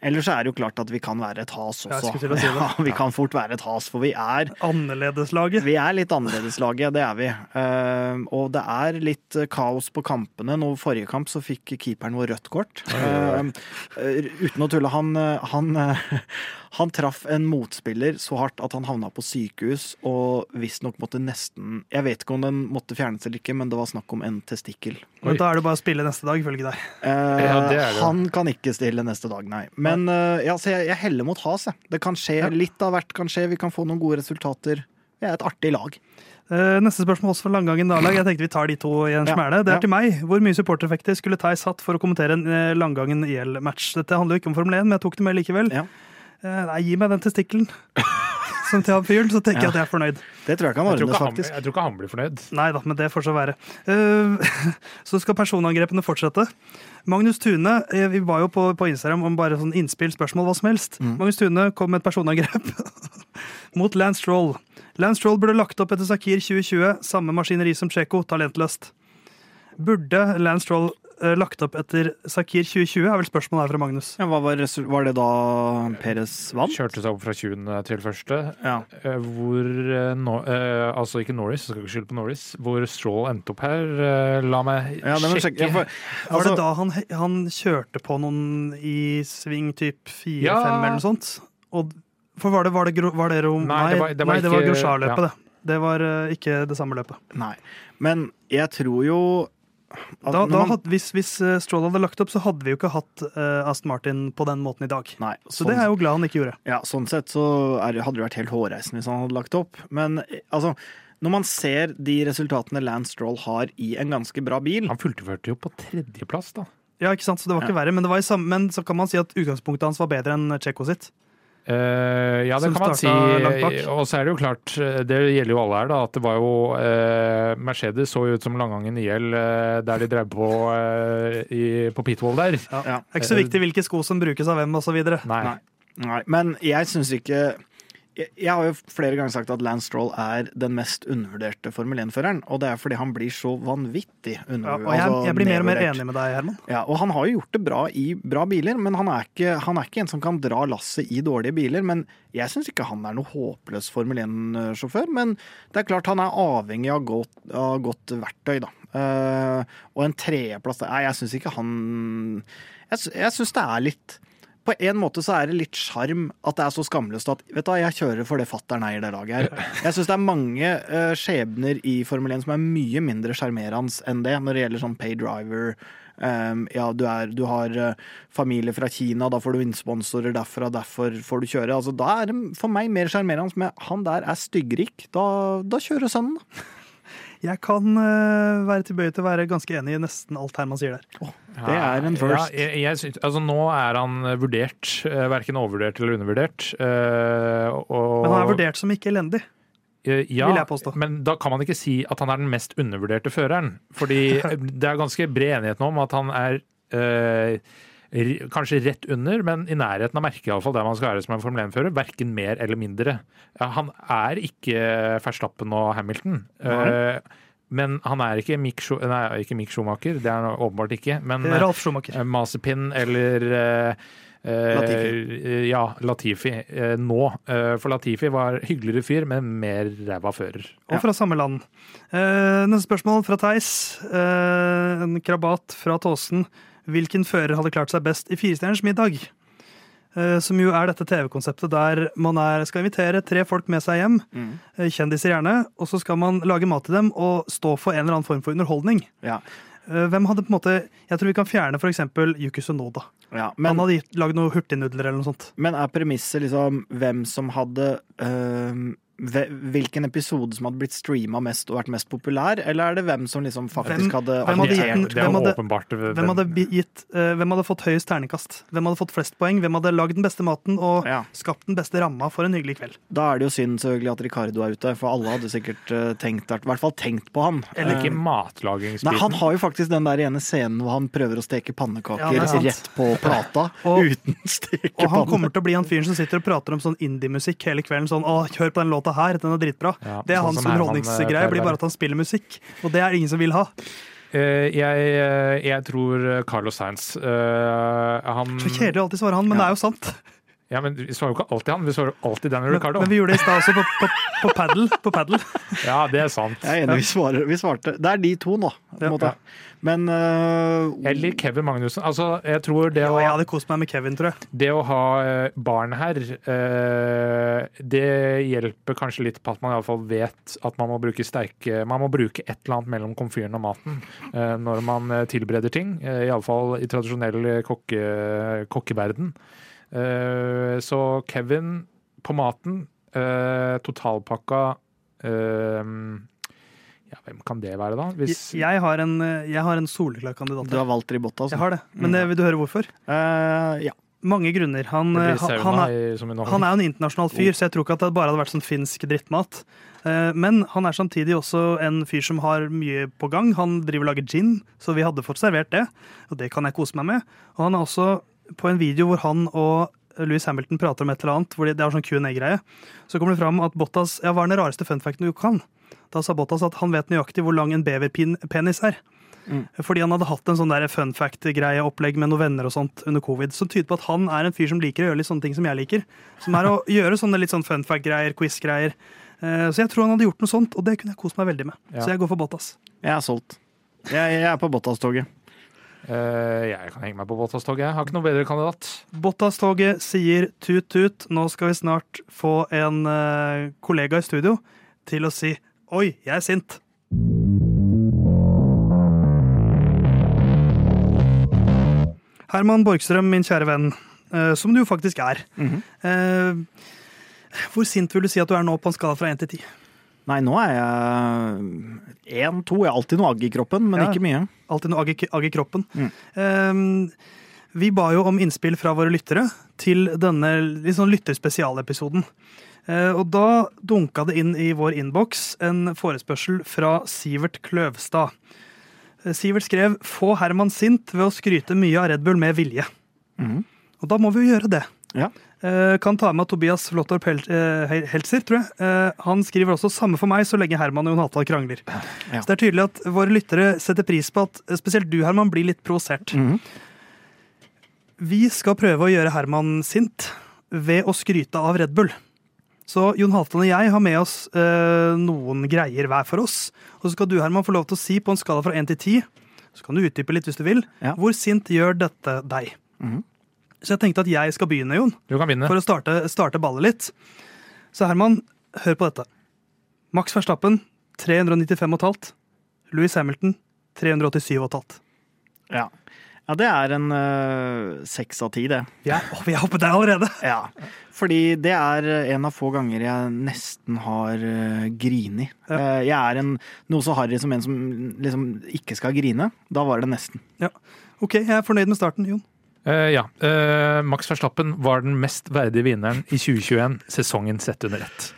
Eller så er det jo klart at vi kan være et has også. si. [laughs] Ja, vi kan fort være et has, for vi er Annerledeslaget. vi er litt annerledeslaget, det er vi. Eh, og det er litt eh, kaos på kampene. Nå Forrige kamp så fikk keeperen vår rødt kort. Eh, eh, uten å tulle, han, eh, han, [laughs] han traff en motspiller så hardt at han havna på sykehus og visstnok måtte nesten Jeg vet ikke om den måtte fjernes eller ikke, men det var snakk om en testikkel. Men da er det bare å spille neste dag, ifølge deg. Eh, Ja, det det. Han kan ikke stille neste dag, nei. Men eh, ja, så jeg, jeg heller mot has, jeg. Det kan skje. Litt av hvert kan skje. Vi kan få noen gode resultater. Vi er et artig lag. Eh, Neste spørsmål også fra Langgangen Dalag. Jeg tenkte vi tar de to i en Ja, smæle. Det ja. er til meg. Hvor mye supportereffekter skulle Theis hatt for å kommentere en eh, Langangen IL-match? Dette handler jo ikke om Formel 1, men jeg tok det med likevel. Ja. Eh, Nei, gi meg den testikkelen. [laughs] Som til han fyren, så tenker jeg at jeg er fornøyd. Det tror jeg kan Jeg tror, ordnes, faktisk. jeg tror ikke han blir fornøyd. Nei da, men det får så være. Eh, [laughs] Så skal personangrepene fortsette. Magnus Tune, eh, vi var jo på, på Instagram om bare sånn innspill, spørsmål, hva som helst. Mm. Magnus Tune kom med et personangrep [laughs] mot Lance Stroll. Lance Stroll burde lagt opp etter Sakir 2020, samme maskineri som Tsjeko, talentløst. Burde Lance Stroll lagt opp etter Sakir 2020, er vel spørsmålet her fra Magnus. Ja, hva var, var det da Peres vant? Kjørte seg opp fra 20. til første. Ja. Eh, Hvor eh, no, eh, Altså ikke Norris, jeg skal ikke skylde på Norris. Hvor Stroll endte opp her, eh, la meg Ja, det sjekke. sjekke. Ja, for, Var altså, det da han, han kjørte på noen i sving typ 4-5 Ja. eller noe sånt? Og, for var det, var det, var det Rom... Nei, det var- det var nei, det var ikke- det. Det var eh, ikke det samme løpet. Nei. Men jeg tror jo Da, da had, hvis, hvis eh, Stroll hadde lagt opp, så hadde vi jo ikke hatt uh, Aston Martin på den måten i dag. Nei, Så sånn, det er jeg jo glad han ikke gjorde. ja, sånn sett så er, hadde det vært helt hårreisende hvis han hadde lagt opp. Men eh, altså, når man ser de resultatene Lance Stroll har i en ganske bra bil Han fullførte jo på tredjeplass, da. Ja, ikke sant? Så det var ikke verre, men, det var i samme, men så kan man si at utgangspunktet hans var bedre enn Tsjekko sitt. Eh, ja, det kan man si. Og så er det jo klart, eh, det gjelder jo alle her, da, at det var jo uh, Mercedes så jo ut som Langangen IL uh, der de drev på i, på pitwall der. Ja. Ja. Det er ikke så viktig hvilke sko som brukes av hvem, osv. Nei. Nei. Nei, men jeg syns ikke jeg, har jo flere ganger sagt at Lance Stroll er den mest undervurderte Formel 1-føreren. Og det er fordi han blir så vanvittig Ja, undervurdert. og jeg, jeg blir mer og mer enig med deg, Herman. Ja, og han har jo gjort det bra i bra biler, men han er ikke, han er ikke en som kan dra lasset i dårlige biler. Men jeg syns ikke han er noe håpløs Formel 1-sjåfør. Men det er klart han er avhengig av godt, av godt verktøy, da. Uh, og en tredjeplass Nei, jeg syns ikke han Jeg, jeg syns det er litt på en måte så er det litt sjarm at det er så skamløst at vet du jeg kjører for det fattern eier det laget her. Jeg syns det er mange uh, skjebner i Formel 1 som er mye mindre sjarmerende enn det, når det gjelder sånn pay driver. Um, ja, du, er, du har uh, familie fra Kina, da får du innsponsorer derfra, derfor får du kjøre. Altså, da er det for meg mer sjarmerende med han der er styggrik. Da, da kjører sønnen, da. Jeg kan eh, være tilbøyelig til å være ganske enig i nesten alt Herman sier der. Det er en first. Ja, jeg, jeg altså, nå er han vurdert, eh, verken overvurdert eller undervurdert. eh, og, Men han er vurdert som ikke elendig. Ja, vil jeg påstå. men da kan man ikke si at han er den mest undervurderte føreren. Fordi [laughs] det er ganske bred enighet nå om at han er eh, r- kanskje rett under, men i nærheten av merket iallfall der man skal være som en Formel 1-fører. Verken mer eller mindre. Han er ikke Verstappen og Hamilton. Nei. men han er ikke Mick, nei, ikke Mick Schumacher, det er han åpenbart ikke. Men eh, Ralf Schumacher. eh, Mazepin eller Latifi. Uh. Ja, Latifi uh, nå. Uh, for Latifi var hyggeligere fyr, men mer ræva fører. Og fra samme land. Eh, neste spørsmål fra Theis. Eh, en krabat fra Tåsen. Hvilken fører hadde klart seg best i Firestjerners middag? Eh, som jo er dette TV-konseptet der man er, skal invitere tre folk med seg hjem. Mm. eh, Kjendiser gjerne. Og så skal man lage mat til dem og stå for en eller annen form for underholdning. Ja. Eh, Hvem hadde på en måte Jeg tror vi kan fjerne f.eks. Yuki Sunoda. ja. Han hadde lagd noen hurtignudler eller noe sånt. men er premisset liksom hvem som hadde hve- Hvilken episode som hadde blitt streama mest og vært mest populær, eller er det hvem som liksom faktisk hadde hvem hadde gitt hvem hadde- Hvem hadde, gitt, eh, hvem hadde fått høyest terningkast? Hvem hadde fått flest poeng? Hvem hadde lagd den beste maten og Ja. skapt den beste ramma for en hyggelig kveld? Da er det jo synd selvfølgelig at Ricardo er ute, for alle hadde sikkert øh, tenkt, i hvert fall tenkt på han. Eller ikke Eh, matlagingsbiten. Nei, Han har jo faktisk den der ene scenen hvor han prøver å steke pannekaker Ja, rett på plata [laughs] Og- uten Og han kommer til å bli han fyren som sitter og prater om sånn indie-musikk hele kvelden. Sånn 'Å, hør på den låta her, den er dritbra'. Ja, det er sånn hans underholdningsgreie. Han, blir bare at han spiller musikk. Og det er ingen som vil ha. Uh, jeg, eh, jeg tror Carlos Sainz. uh, han Så kjedelig å alltid svare han, men det er jo sant. Ja, men Vi svarer jo ikke alltid han, vi svarer alltid Daniel Men, Ricardo. men vi gjorde det i stad også, på, på, på paddle. På paddle. [laughs] Ja, det er sant. Jeg er enig, vi, svarer, vi svarte. Det er de to nå, på en Ja. måte. Men uh, Eller Kevin Magnussen. Altså, jeg tror det Ja, å, jeg hadde kost meg med Kevin, tror jeg. det å ha eh, barn her, uh, det hjelper kanskje litt på at man iallfall vet at man må bruke sterke Man må bruke et eller annet mellom komfyren og maten uh, når man tilbereder ting. Uh, Iallfall i tradisjonell kokke, kokkeverden. Eh, så Kevin på maten, eh, totalpakka eh, Ja, hvem kan det være, da? Hvis, Jeg har en, jeg har en soleklar kandidat. du har valgt Ribotta, Jeg altså. har det. Men det, vil du høre hvorfor? Uh, ja. Mange grunner. Han, han, han, er, han er en internasjonal fyr, så jeg tror ikke at det bare hadde vært sånn finsk drittmat. Eh, Men han er samtidig også en fyr som har mye på gang. Han driver og lager gin, så vi hadde fått servert det. Og det kan jeg kose meg med. Og han er også på en video hvor han og Louis Hamilton prater om et eller annet, hvor det det er sånn Q&A-greie. Så kommer det fram at Bottas Ja, hva er den rareste funfacten du kan? Da sa Bottas at han vet nøyaktig hvor lang en beverpenis er. Mm. Fordi han hadde hatt en sånn der fun fact-greie opplegg med noen venner og sånt under covid, som tyder på at han er en fyr som liker å gjøre litt sånne ting som jeg liker. Som er å [laughs] gjøre sånne litt sånn fun fact-greier, quiz-greier. Eh, Så jeg tror han hadde gjort noe sånt, og det kunne jeg kost meg veldig med. Ja. Så jeg går for Bottas. Jeg er solgt. Jeg, jeg er på Bottas-toget. Eh, jeg kan henge meg på Bottas-toget. Jeg har ikke noe bedre kandidat. Bottas-toget sier tut-tut. Nå skal vi snart få en eh, kollega i studio til å si oi, jeg er sint. Herman Borgstrøm, min kjære venn, eh, som du faktisk er. Mhm. Eh, hvor sint vil du si at du er nå på en skala fra 1 til 10? Nei, nå er jeg én-to. Jeg har alltid noe agg i kroppen, men Ja. ikke mye. Alltid noe agg i, agg i kroppen. Mm. Um, vi ba jo om innspill fra våre lyttere til denne sånn lytterspesialepisoden. Uh, og da dunka det inn i vår innboks en forespørsel fra Sivert Kløvstad. Eh, Sivert skrev 'Få Herman sint ved å skryte mye av Red Bull med vilje'. Mm. Og da må vi jo gjøre det. Ja. Eh, kan ta med Tobias Flottorp Hel eh, Heltzer, tror jeg. Eh, han skriver også 'samme for meg så lenge Herman og Jon Hatal krangler'. Ja. Så det er tydelig at våre lyttere setter pris på at spesielt du, Herman, blir litt provosert. Mhm. Vi skal prøve å gjøre Herman sint ved å skryte av Red Bull. Så Jon Halvdan og jeg har med oss eh, noen greier hver for oss. Og så skal du, Herman, få lov til å si på en skala fra 1 til 10, så kan du utdype litt hvis du vil, Ja. hvor sint gjør dette deg? Mhm. Så jeg tenkte at jeg skal begynne, Jon Du kan begynne. for å starte, starte ballet litt. Så Herman, hør på dette. Max Verstappen 395,5. Louis Hamilton 387,5. Ja. ja, det er en seks uh, av ti, det. Ja, oh, vi er oppe der allerede! [laughs] Ja. Fordi det er en av få ganger jeg nesten har uh, grini. Ja. Uh, jeg er en, noe så harry som en som liksom ikke skal grine. Da var det nesten. Ok, jeg er fornøyd med starten, Jon. Eh, ja. Uh, Max Verstappen var den mest verdige vinneren i 2021, sesongen sett under ett.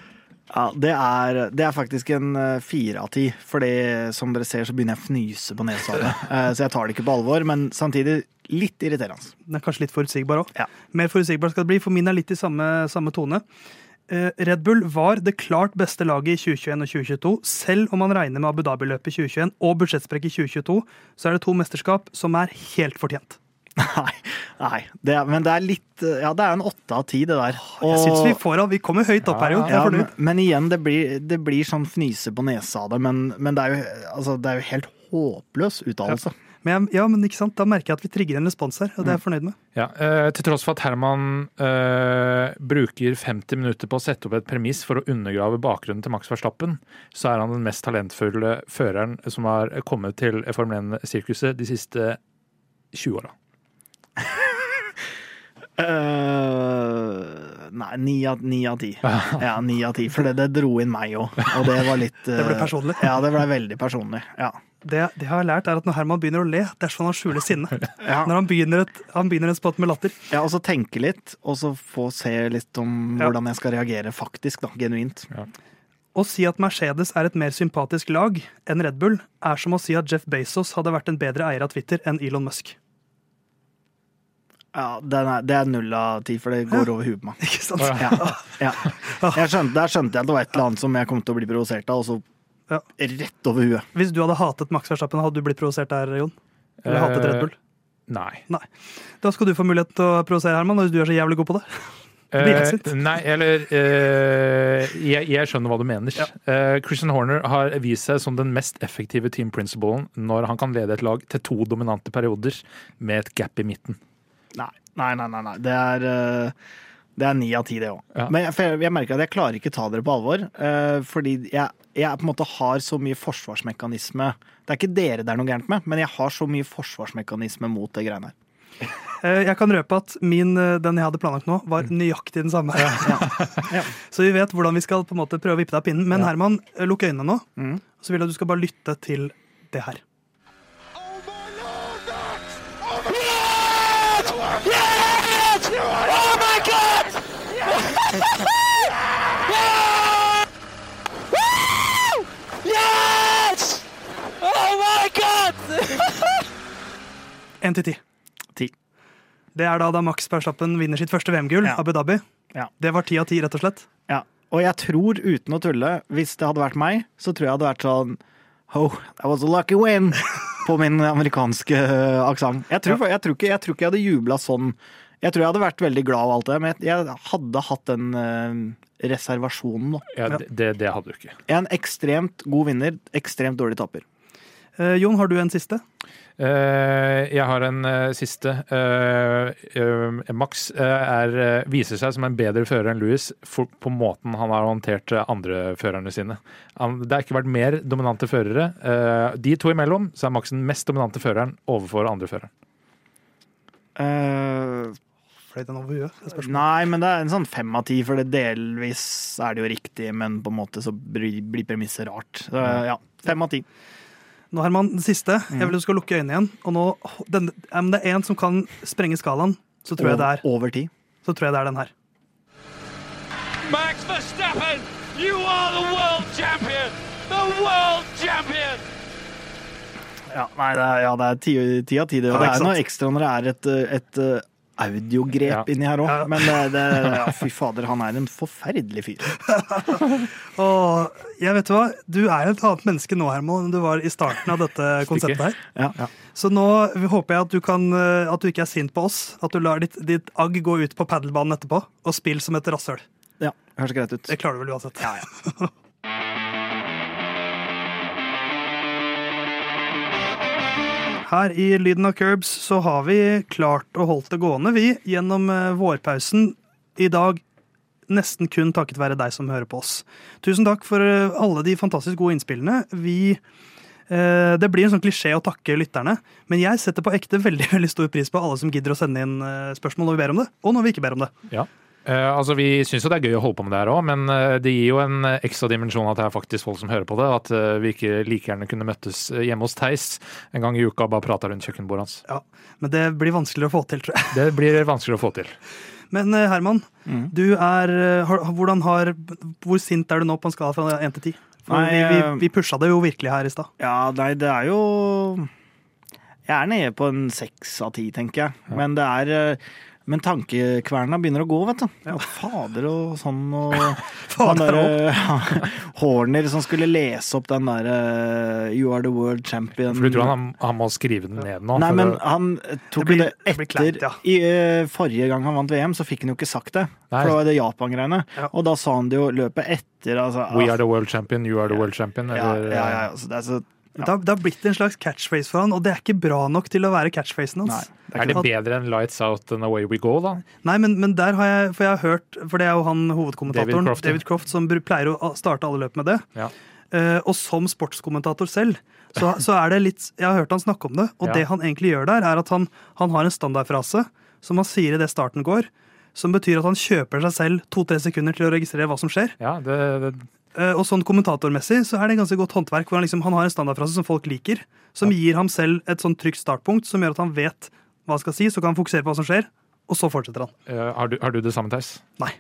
Ja, det er, det er faktisk en eh, fire av ti. For som dere ser, så begynner jeg å fnyse på nesa. [laughs] Eh, så jeg tar det ikke på alvor, men samtidig litt irriterende. Den er kanskje litt forutsigbar òg. Ja. Mer forutsigbar skal det bli, for min er litt i samme, samme tone. eh, Red Bull var det klart beste laget i 2021 og 2022. Selv om man regner med Abu Dhabi-løpet i 2021 og budsjettsprekk i 2022, så er det to mesterskap som er helt fortjent. Nei, nei. Det er, men det er litt Ja, det er en åtte av ti, det der. Jeg synes Vi får av, vi kommer høyt opp her, jo. Ja, men, men igjen, det blir, det blir sånn fnise på nesa av det. Men, men det, er jo, altså, det er jo helt håpløs uttalelse. Men, ja, men ikke sant? Da merker jeg at vi trigger en respons her, og det er jeg fornøyd med. Ja, eh, Til tross for at Herman eh, bruker 50 minutter på å sette opp et premiss for å undergrave bakgrunnen til Max Verstappen, så er han den mest talentfulle føreren som har kommet til Formel 1-sirkuset de siste 20 åra. Eh, nei, ni av, ni av ti. Ja, ni av ti. For det, det dro inn meg òg, og det var litt [laughs] Det ble eh, personlig. Ja, det ble veldig personlig. Ja. Det, det jeg har lært, er at når Herman begynner å le, det er sånn han skjuler sinne. [laughs] Ja. Når han begynner et, han begynner en spott med latter. ja, og så tenke litt, og så få se litt om hvordan jeg skal reagere faktisk, da. Genuint. Å si at Mercedes er et mer sympatisk lag enn Red Bull, er som å si at Jeff Bezos hadde vært en bedre eier av Twitter enn Elon Musk. Ja, den er, det er null av ti, for det går over huet på meg. Ikke sant? Ja, ja. Jeg skjønte, der skjønte jeg at det var et eller annet som jeg kom til å bli provosert av, og så Ja. rett over huet. Hvis du hadde hatet Max Verstappen, hadde du blitt provosert der, Jon? Eller Eh, hatet Red Bull? Nei. Da skal du få mulighet til å provosere Herman, hvis du er så jævlig god på det. [laughs] Det Eh, nei, eller eh, jeg, jeg skjønner hva du mener. Ja. Eh, Christian Horner har vist seg som den mest effektive team principalen når han kan lede et lag til to dominante perioder med et gap i midten. Nei, nei, nei. nei, nei. Det er eh, det er ni av ti, det òg. Ja. Men jeg, jeg, jeg merker at jeg klarer ikke ta dere på alvor. Uh, fordi jeg, jeg på en måte har så mye forsvarsmekanisme. Det er ikke dere det er noe gærent med, men jeg har så mye forsvarsmekanisme mot det greiene her. Uh, [laughs] Jeg kan røpe at min, den jeg hadde planlagt nå, var nøyaktig den samme. [laughs] Ja. Så vi vet hvordan vi skal på en måte prøve å vippe deg av pinnen. Men Ja. Herman, lukk øynene nå, Mm. så vil jeg at du skal bare lytte til det her. Yes! Oh my god! Yes! Yes! Oh my god! Én til ti. Ti. Det er da da Max Verstappen vinner sitt første VM-gull, Ja. Abu Dhabi. Ja. Det var ti av ti, rett og slett. Ja. Og jeg tror, uten å tulle, hvis det hadde vært meg, så tror jeg hadde vært sånn Oh, that was a lucky win! På min amerikanske uh, aksent. Jeg, tror- jeg, tror ikke- jeg tror ikke jeg hadde jubla sånn. Jeg tror jeg hadde vært veldig glad av alt det, men jeg, jeg hadde hatt den eh, reservasjonen, da. Ja, det, det, hadde du ikke. En ekstremt god vinner, ekstremt dårlig taper. Eh, Jon, har du en siste? Eh, jeg har en eh, siste. Eh, eh, Max eh, er, viser seg som en bedre fører enn Louis for, på måten han har håndtert andre førerne sine. Han, det har ikke vært mer dominante førere. Eh, de to imellom så er Max den mest dominante føreren overfor andre føreren. Eh, Fløy den over huet? Nei, men det er en sånn fem av ti, for det delvis er det jo riktig, men på en måte så blir, blir premisset rart. Så, ja, fem av ti. Nå, Herman, den siste. Mm. Jeg vil du skal lukke øynene igjen. Og nå, den, om det er en som kan sprenge skalaen, så tror jeg det er, så tror jeg det er den her. Max Verstappen, you are the world champion! The world champion! Ja, nei, det er, ja, det er ti, ti av ti. Det, Ja, det er noe ekstra når det er et, eh, et eh, audiogrep Ja. inni her òg. Ja. Men det, det, [laughs] ja, fy fader, han er en forferdelig fyr. [laughs] Og jeg vet du hva, du er et annet menneske nå, Herman, enn du var i starten av dette [laughs] konseptet her. Ja. Så nå håper jeg at du, kan, eh, at du ikke er sint på oss. At du lar ditt, ditt agg gå ut på padelbanen etterpå og spill som et rasshøl. ja, Høres greit ut. Det klarer du vel uansett. Her i Lyden av Curbs så har vi klart å holdt det gående, vi, gjennom eh, vårpausen. I dag nesten kun takket være deg som hører på oss. Tusen takk for eh, alle de fantastisk gode innspillene. Vi eh, det blir en sånn klisjé å takke lytterne, men jeg setter på ekte veldig [laughs] veldig stor pris på alle som gidder å sende inn spørsmål når vi ber om det, og når vi ikke ber om det. Ja. Eh, altså Vi syns jo det er gøy å holde på med det her òg, men uh, det gir jo en eh, ekstra dimensjon at det er faktisk folk som hører på det. At uh, vi ikke like gjerne kunne møttes hjemme hos Theis en gang i uka og bare prata rundt kjøkkenbordet hans. Ja, Men det blir vanskeligere å få til, tror jeg. Det blir vanskeligere å få til. Men Herman, Mm. du er har, hvordan har, Hvor sint er du nå på en skala fra 1 til 10? For Nei, vi, vi, vi pusha det jo virkelig her i stad. Ja, nei, det er jo Jeg er nede på en seks av ti, tenker jeg. Men det er Men tankekverna begynner å gå, vet du. Ja. Fader og sånn og [laughs] Fader og. [laughs] Horner som skulle lese opp den derre You are the world champion. For du tror han, han må skrive den ned nå? Nei, men han tok Det blir- det etter det etter ja. I uh, forrige gang han vant VM, så fikk han jo ikke sagt det. Nei. For da var det Japan-greiene. Ja. Og da sa han det jo løpet etter. Altså, We are the world champion, you are the world champion. ja, Eller, ja, ja, altså, det er så Det har, det har blitt en slags catchphrase for han, og det er ikke bra nok til å være catchphrasen hans. Nei. Er det bedre enn Lights Out and Away We Go, da? Nei, men, men der har jeg For jeg har hørt For det er jo han hovedkommentatoren, David David Croft, Croft, som pleier å starte alle løp med det. Ja. Uh, og som sportskommentator selv, så, så er det litt Jeg har hørt han snakke om det, og Ja. det han egentlig gjør der, er at han, han har en standardfrase som han sier idet starten går, som betyr at han kjøper seg selv to-tre sekunder til å registrere hva som skjer. Ja, det, det, og sånn kommentatormessig så er det ganske godt håndverk, hvor han, liksom, han har en standardfrase som folk liker, som gir ham selv et sånn trygt startpunkt, som gjør at han vet hva han skal si, så kan han fokusere på hva som skjer, og så fortsetter han. Uh, har, du, har du det samme, Theis? Nei.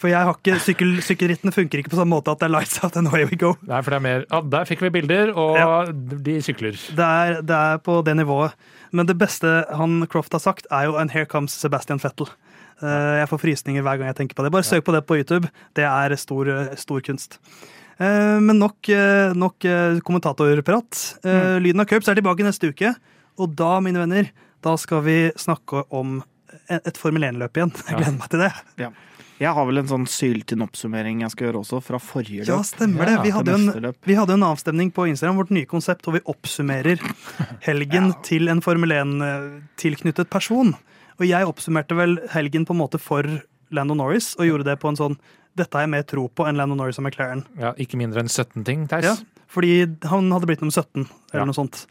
For jeg har ikke, sykkel, sykkelrittene funker ikke på samme måte at det er lights out and away we go. Nei, for det er mer Ja, der fikk vi bilder, og Ja. de sykler. Det er, det er på det nivået. Men det beste han Croft har sagt, er jo 'And here comes Sebastian Fettel'. Eh, Jeg får frysninger hver gang jeg tenker på det. Bare søk på det på YouTube. Det er stor, stor kunst. Eh, Men nok, eh, nok kommentatorprat. Mm. Lyden av Curbs er tilbake neste uke. Og da, mine venner, da skal vi snakke om et et Formel 1-løp igjen. [laughs] Jeg gleder meg til det. Ja. Jeg har vel en sånn syltynn oppsummering jeg skal gjøre også, fra forrige løp. Ja, stemmer det. Vi hadde, en, vi hadde en avstemning på Instagram, vårt nye konsept, hvor vi oppsummerer [laughs] helgen til en Formel 1-tilknyttet person. Og jeg oppsummerte vel helgen på en måte for Lando Norris, og gjorde det på en sånn Dette har jeg mer tro på enn Lando Norris og McLaren. Ja, ikke mindre enn 17 ting, Theis. Ja, fordi han hadde blitt nummer 17, eller Ja. noe sånt.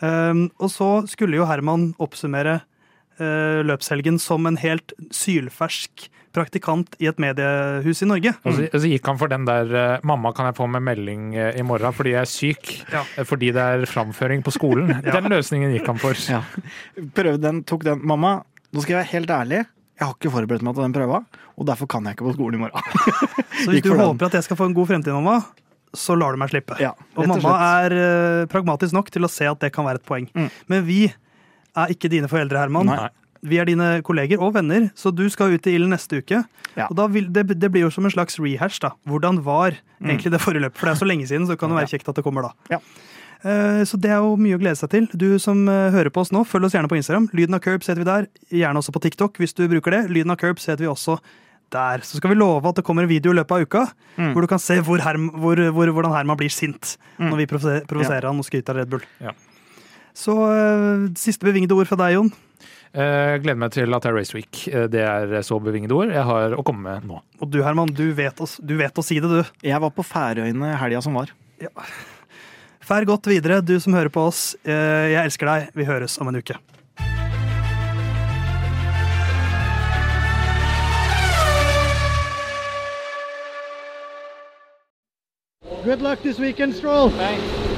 Um, og så skulle jo Herman oppsummere uh, løpshelgen som en helt sylfersk praktikant i et mediehus i Norge. Og så, så gikk han for den der eh, 'mamma, kan jeg få med melding eh, i morgen fordi jeg er syk'? Ja. Fordi det er framføring på skolen. [laughs] Den løsningen gikk han for. Ja. Prøvde den, tok den. Mamma, nå skal jeg være helt ærlig. Jeg har ikke forberedt meg til den prøva, og derfor kan jeg ikke på skolen i morgen. [laughs] Så hvis du håper at jeg skal få en god fremtid, mamma, så lar du meg slippe. Ja, og og mamma er eh, pragmatisk nok til å se at det kan være et poeng. Mm. Men vi er ikke dine foreldre, Herman. Nei. Vi er dine kolleger og venner, så du skal ut i ilden neste uke. Ja. Og vil, det, det blir jo som en slags rehash. da. Hvordan var egentlig det forrige løpet? For det er så lenge siden, så kan det være kjekt at det kommer da. Ja. Eh, Så det er jo mye å glede seg til. Du som eh, hører på oss nå, følg oss gjerne på Instagram. Lyden av Curbs heter vi der. Gjerne også på TikTok hvis du bruker det. Lyden av Curbs heter vi også der. Så skal vi love at det kommer en video i løpet av uka Mm. hvor du kan se hvor Herm, hvor, hvor, hvordan Herman blir sint når vi provoserer provoserer han og skryter av Red Bull. Ja. Så eh, siste bevingede ord fra deg, Jon. Jeg gleder meg til at det er Race Week. Det er så bevingede ord jeg har å komme med nå. Og du, Herman, du vet, å, du vet å si det, du. Jeg var på Færøyene helga som var. Fær godt videre, du som hører på oss. Eh, Jeg elsker deg. Vi høres om en uke. Good luck this weekend, Stroll. Thanks.